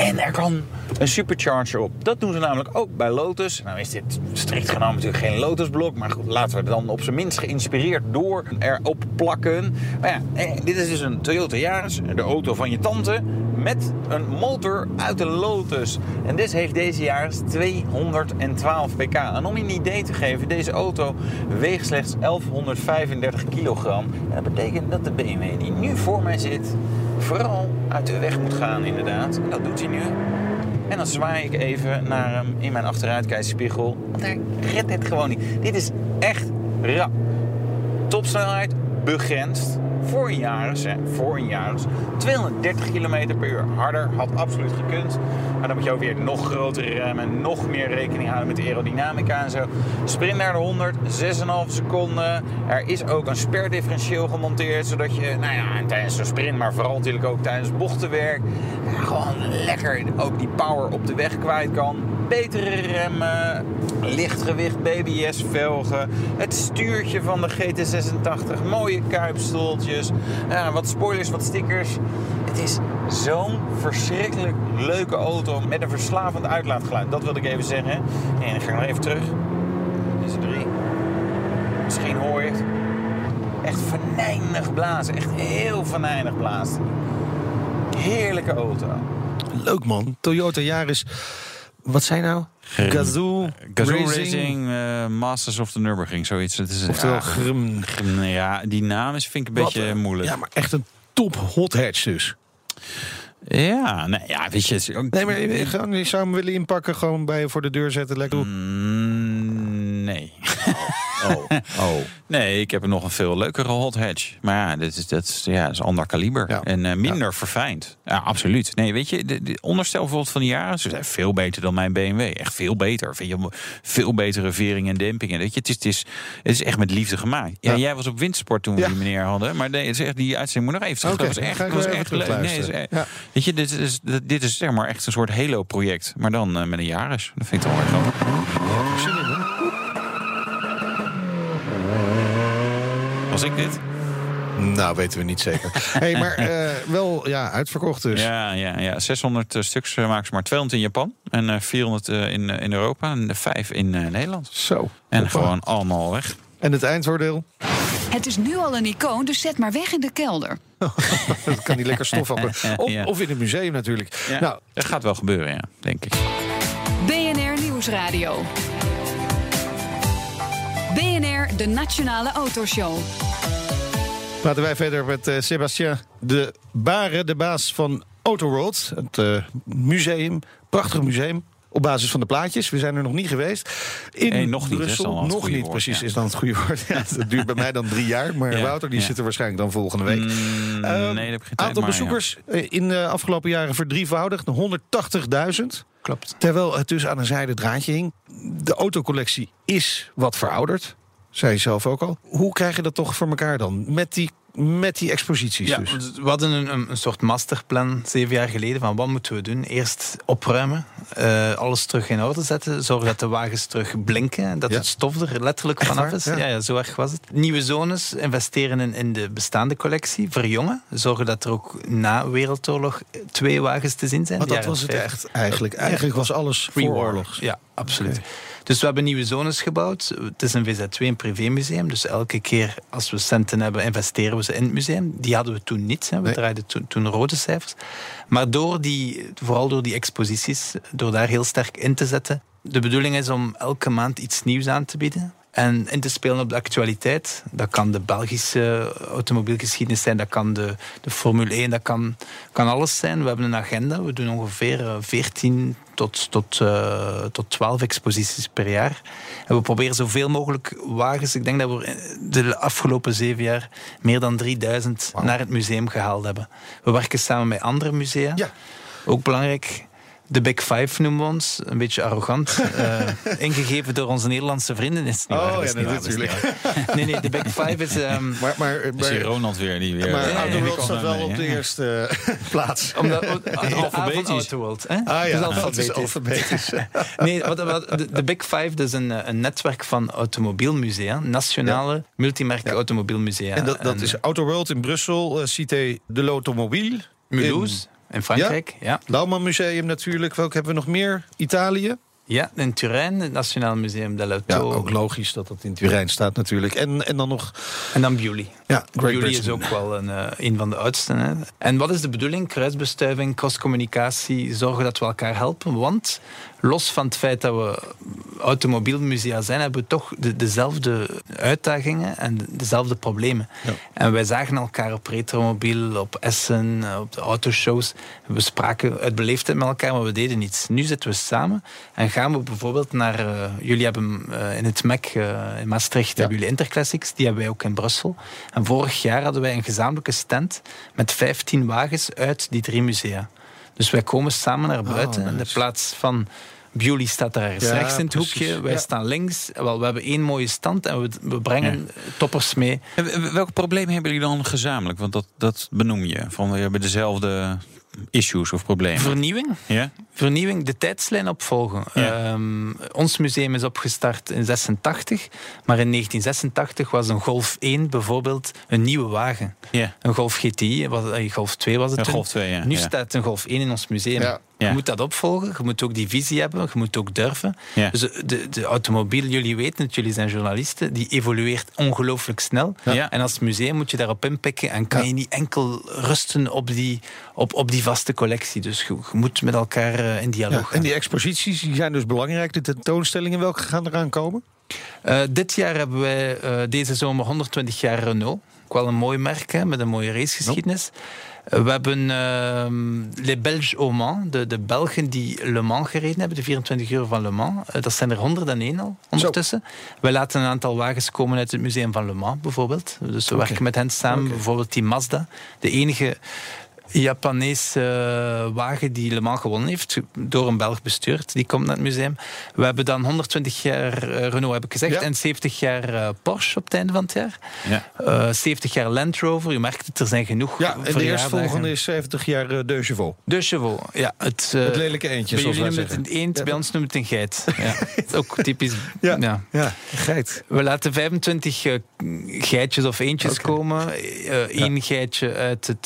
Speaker 5: En er kan een supercharger op. Dat doen ze namelijk ook bij Lotus. Nou is dit strikt genomen natuurlijk geen Lotusblok. Maar goed, laten we dan op zijn minst geïnspireerd door erop plakken. Maar ja, eh, dit is dus een Toyota Yaris. De auto van je tante. Met een motor uit de Lotus. En dit heeft deze Yaris 212 pk. En om je een idee te geven, deze auto weegt slechts 1135 kilogram. En dat betekent dat de BMW die nu voor mij zit... vooral uit de weg moet gaan inderdaad. En dat doet hij nu. En dan zwaai ik even naar hem in mijn achteruitkijkspiegel. Want hij redt het gewoon niet. Dit is echt rap. Topsnelheid begrensd. Voor een Yaris, hè, voor een Yaris. 230 km per uur. Harder had absoluut gekund. Maar dan moet je ook weer nog grotere remmen. Nog meer rekening houden met de aerodynamica en zo. Sprint naar de 100, 6,5 seconden. Er is ook een sperdifferentieel gemonteerd. Zodat je, nou ja, en tijdens zo'n sprint, maar vooral natuurlijk ook tijdens bochtenwerk. gewoon lekker ook die power op de weg kwijt kan betere remmen, lichtgewicht BBS-velgen, het stuurtje van de GT86, mooie kuipstoeltjes, ja, wat spoilers, wat stickers. Het is zo'n verschrikkelijk leuke auto met een verslavend uitlaatgeluid. Dat wilde ik even zeggen. En dan ga ik nog even terug. Deze drie. Misschien hoor je het. Echt venijnig blazen. Echt heel venijnig blazen. Heerlijke auto.
Speaker 4: Leuk man. Toyota Yaris. Wat zijn nou? Gazoo,
Speaker 5: Gazoo
Speaker 4: Racing.
Speaker 5: Racing, eh, Masters of the Nürburgring, zoiets. Het is,
Speaker 4: Oftewel
Speaker 5: ja,
Speaker 4: Grim.
Speaker 5: Grim, ja, die naam is, vind ik een
Speaker 4: Wat,
Speaker 5: beetje moeilijk.
Speaker 4: Ja, maar echt een top hot hatch dus.
Speaker 5: Ja, nee, ja, weet je... het is ook-
Speaker 4: Nee, maar je, zou hem willen inpakken, gewoon bij je voor de deur zetten. Lekker.
Speaker 5: Mm, nee.
Speaker 4: Oh. oh.
Speaker 5: Nee, ik heb nog een veel leukere hot hatch. Maar ja, dit is, dat is, ja, dat is een ander kaliber.
Speaker 4: Ja.
Speaker 5: En eh, minder verfijnd. Ja, absoluut. Nee, weet je, de, de onderstel bijvoorbeeld van de jaren... ze zijn veel beter dan mijn BMW. Echt veel beter. Vind je, veel betere vering en demping. En weet je, het is, het, is, het is echt met liefde gemaakt. Ja,
Speaker 4: Ja.
Speaker 5: jij was op windsport toen we
Speaker 4: Ja.
Speaker 5: die meneer hadden. Maar nee, het is echt, die uitzending moet nog even terug. Dat was echt, dat was echt leuk. Nee, is. Weet je, dit is, dit is zeg maar echt een soort Halo-project. Maar dan eh, met een Jaris. Dat vind ik toch wel erg grappig.
Speaker 4: Zin in, hè?
Speaker 5: Was ik dit?
Speaker 4: Nou, weten we niet zeker. hey, maar eh, wel ja, uitverkocht dus.
Speaker 5: Ja, ja, ja. 600 eh, stuks eh, maken ze maar. 200 in Japan en eh, 400 eh, in, in Europa en 5 in eh, Nederland.
Speaker 4: Zo.
Speaker 5: En gewoon allemaal weg.
Speaker 4: En het eindoordeel?
Speaker 2: Het is nu al een icoon, dus zet maar weg in de kelder.
Speaker 4: Dat kan niet lekker stof af. Of,
Speaker 5: Ja.
Speaker 4: of in het museum natuurlijk.
Speaker 5: Ja,
Speaker 4: Nou,
Speaker 5: dat gaat wel gebeuren, ja, denk ik.
Speaker 2: BNR Nieuwsradio. BNR, de Nationale Autoshow.
Speaker 4: praten wij verder met eh Sebastien de Baren, de baas van Autoworld. Het eh, museum, prachtig museum. Op basis van de plaatjes. We zijn er nog niet geweest. In
Speaker 5: Nee, nog niet,
Speaker 4: Brussel.
Speaker 5: is dan wel het
Speaker 4: nog
Speaker 5: goede
Speaker 4: niet,
Speaker 5: woord,
Speaker 4: precies,
Speaker 5: ja.
Speaker 4: is dan het goede woord. Ja, dat duurt bij mij dan drie jaar. Maar
Speaker 5: Ja,
Speaker 4: Wouter, die
Speaker 5: ja.
Speaker 4: zit er waarschijnlijk dan volgende week.
Speaker 5: Mm,
Speaker 4: Ehm,
Speaker 5: nee, dat heb ik geen tijd,
Speaker 4: aantal
Speaker 5: maar ja.
Speaker 4: bezoekers eh, in de afgelopen jaren verdrievoudigd. 180.000.
Speaker 8: Klopt.
Speaker 4: Terwijl het dus aan een zijde draadje hing. De autocollectie is wat verouderd. Zei je zelf ook al. Hoe krijg je dat toch voor elkaar dan? Met die, met die exposities
Speaker 8: Ja,
Speaker 4: dus.
Speaker 8: we hadden een, een, soort masterplan zeven jaar geleden van wat moeten we doen. Eerst opruimen, eh, alles terug in orde zetten, zorgen dat de wagens terug blinken, dat
Speaker 4: Ja.
Speaker 8: het stof er letterlijk
Speaker 4: Echt
Speaker 8: vanaf
Speaker 4: waar?
Speaker 8: is.
Speaker 4: Ja.
Speaker 8: Ja. Ja, zo erg was het. Nieuwe zones, investeren in, in de bestaande collectie, verjongen, zorgen dat er ook na Wereldoorlog twee wagens te zien zijn. De
Speaker 4: dat was het
Speaker 8: 50.
Speaker 4: echt eigenlijk. Eigenlijk was alles voor oorlogs.
Speaker 8: Ja, absoluut. Dus we hebben nieuwe zones gebouwd. Het is een VZ2, een privémuseum. Dus elke keer als we centen hebben, investeren we ze in het museum. Die hadden we toen niet. Hè. We
Speaker 4: Nee.
Speaker 8: draaiden toen, toen rode cijfers. Maar door die, vooral door die exposities, door daar heel sterk in te zetten. De bedoeling is om elke maand iets nieuws aan te bieden. En in te spelen op de actualiteit. Dat kan de Belgische automobielgeschiedenis zijn, dat kan de, de Formule 1, dat kan, kan alles zijn. We hebben een agenda, we doen ongeveer eh, 14 tot, tot, uh, tot 12 exposities per jaar. En we proberen zoveel mogelijk wagens. Ik denk dat we de afgelopen zeven jaar meer dan 3000 wow. naar het museum gehaald hebben. We werken samen met andere musea.
Speaker 4: Ja.
Speaker 8: Ook belangrijk, de Big Five noemen we ons. Een beetje arrogant. uh, ingegeven door onze Nederlandse vrienden. Is niet
Speaker 4: oh,
Speaker 8: waar, is
Speaker 4: ja,
Speaker 8: niet
Speaker 4: natuurlijk.
Speaker 8: Nee, nee, de Big Five is... Um,
Speaker 4: maar, maar,
Speaker 5: is hier Ronald weer. Die weer
Speaker 4: maar
Speaker 5: uh,
Speaker 4: Autoworld staat wel op de eerste uh, plaats.
Speaker 8: Omdat, alfabetisch. Hè?
Speaker 4: Ah ja,
Speaker 8: dus
Speaker 4: dat is alfabetisch.
Speaker 8: nee, wat, wat, de, de, Big Five dat is een, een netwerk van automobielmusea. Nationale ja. multimerken ja. automobielmusea.
Speaker 4: En dat, dat en, is Autoworld in Brussel, Cité de l'Automobile.
Speaker 8: Mulhouse. In Frankrijk, ja. ja.
Speaker 4: Lauwman Museum natuurlijk. Welke hebben we nog meer? Italië?
Speaker 8: Ja, in Turijn, het Nationaal Museum dell'Auto.
Speaker 4: Ja, ook logisch dat dat in Turijn staat natuurlijk. En, en dan nog...
Speaker 8: En dan Bewley.
Speaker 4: Ja, Great
Speaker 8: Bewley is ook wel een, uh, een van de oudsten. Hè. En wat is de bedoeling? Kruisbestuiving, crosscommunicatie, zorgen dat we elkaar helpen. Want los van het feit dat we automobielmusea zijn, hebben we toch de, dezelfde uitdagingen en dezelfde problemen.
Speaker 4: Ja.
Speaker 8: En wij zagen elkaar op Retromobiel, op Essen, op de autoshows. We spraken uit beleefdheid met elkaar, maar we deden niets. Nu zitten we samen en gaan we bijvoorbeeld naar... Uh, jullie hebben uh, in het MEC uh, in Maastricht ja. hebben jullie Interclassics, die hebben wij ook in Brussel. En vorig jaar hadden wij een gezamenlijke stand met 15 wagens uit die drie musea. Dus wij komen samen naar buiten.
Speaker 4: Oh,
Speaker 8: in de plaats van Bewley staat daar ja, rechts in het precies. hoekje. Wij ja. staan links. Wel, we hebben één mooie stand en we, we brengen ja. toppers mee.
Speaker 5: En welke problemen hebben jullie dan gezamenlijk? Want dat, dat benoem je. Van, we hebben dezelfde issues of problemen.
Speaker 8: Vernieuwing.
Speaker 5: Ja?
Speaker 8: Vernieuwing, de tijdslijn opvolgen.
Speaker 5: Ja.
Speaker 8: Um, ons museum is opgestart in 86, maar in 1986 was een Golf 1 bijvoorbeeld een nieuwe wagen.
Speaker 5: Ja.
Speaker 8: Een Golf GTI, was, uh, Golf 2 was het
Speaker 5: Een
Speaker 8: toen.
Speaker 5: Golf 2, ja.
Speaker 8: Nu
Speaker 5: ja.
Speaker 8: staat een Golf 1 in ons museum.
Speaker 4: Ja.
Speaker 8: Je moet dat opvolgen, je moet ook die visie hebben, je moet ook durven.
Speaker 5: Ja.
Speaker 8: Dus de, de, de automobiel, jullie weten het, jullie zijn journalisten, die evolueert ongelooflijk snel.
Speaker 5: Ja.
Speaker 8: En als museum moet je daarop inpikken en kan
Speaker 4: Ja.
Speaker 8: je niet enkel rusten op die, op, op die vaste collectie. Dus je, je moet met elkaar uh, in dialoog
Speaker 4: Ja,
Speaker 8: gaan.
Speaker 4: en die exposities die zijn dus belangrijk. De tentoonstellingen, welke gaan eraan komen?
Speaker 8: Uh, dit jaar hebben wij uh, deze zomer 120 jaar Renault. Ook wel een mooi merk hè, met een mooie racegeschiedenis. Uh, we hebben uh, Les Belges au Mans, de, de Belgen die Le Mans gereden hebben, de 24 uur van Le Mans. Uh, dat zijn er 101 al ondertussen. Wij laten een aantal wagens komen uit het museum van Le Mans bijvoorbeeld. Dus we werken met hen samen. Bijvoorbeeld die Mazda, de enige Japanese uh, wagen die Le Mans gewonnen heeft, door een Belg bestuurd. Die komt naar het museum. We hebben dan 120 jaar uh, Renault, heb ik gezegd,
Speaker 4: Ja.
Speaker 8: en 70 jaar uh, Porsche op het einde van het jaar.
Speaker 5: Ja.
Speaker 8: Uh, 70 jaar Land Rover, u merkt het, er zijn genoeg
Speaker 4: Ja, en de eerstvolgende is 70 jaar eh, De Chevaux.
Speaker 8: De Chevaux, ja. Het,
Speaker 4: Het lelijke eentje,
Speaker 8: bij
Speaker 4: zoals wij
Speaker 8: het een eend,
Speaker 4: Ja,
Speaker 8: bij ons noemen het een geit. Ja. Ook typisch.
Speaker 4: Ja.
Speaker 8: ja.
Speaker 4: Ja, geit.
Speaker 8: We laten 25 uh, geitjes of eentjes komen. Eén geitje uit het,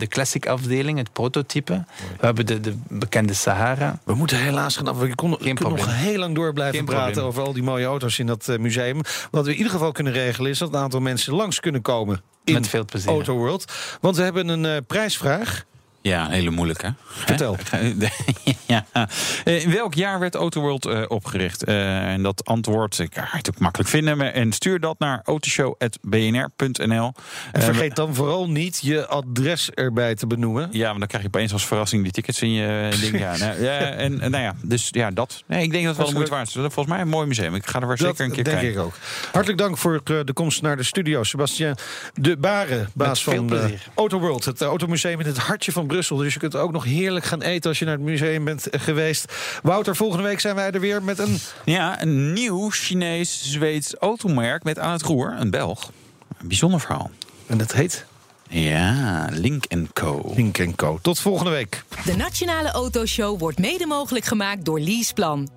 Speaker 8: de classic afdeling, het prototype. We hebben de, de bekende Sahara.
Speaker 4: We moeten helaas gaan af. We konden,
Speaker 8: Geen
Speaker 4: kunnen nog
Speaker 8: probleem.
Speaker 4: heel lang door blijven
Speaker 8: Geen
Speaker 4: praten
Speaker 8: probleem.
Speaker 4: over al die mooie auto's in dat eh, museum. Wat we in ieder geval kunnen regelen is dat een aantal mensen langs kunnen komen in
Speaker 8: Met veel plezier.
Speaker 4: Auto World. Want we hebben een eh, prijsvraag.
Speaker 5: Ja, een hele moeilijke.
Speaker 4: Vertel.
Speaker 5: ja. Eh, In welk jaar werd Autoworld eh, opgericht? Eh, en dat antwoord ik ga het ook makkelijk vinden. maar- En stuur dat naar autoshow.bnr.nl.
Speaker 4: En vergeet dan vooral niet je adres erbij te benoemen.
Speaker 5: Ja, maar dan krijg je opeens als verrassing die tickets in je ding. Ja, nou, ja, en, nou ja, dus ja, dat. Nee, ik denk dat het wel moeite waard is. Volgens mij een mooi museum. Ik ga er wel zeker een keer
Speaker 4: denk
Speaker 5: kijken.
Speaker 4: ik ook. Hartelijk dank voor de komst naar de studio. Sebastien de Baren, baas van Autoworld. Het automuseum in het hartje van Brussel. Dus je kunt ook nog heerlijk gaan eten als je naar het museum bent geweest. Wouter, volgende week zijn wij er weer met een...
Speaker 5: Ja, een nieuw Chinees-Zweeds automerk met aan het roer een Belg. Een bijzonder verhaal.
Speaker 4: En dat heet
Speaker 5: Ja, Link Co.
Speaker 4: Link Co. Tot volgende week.
Speaker 1: De Nationale Autoshow wordt mede mogelijk gemaakt door Leaseplan.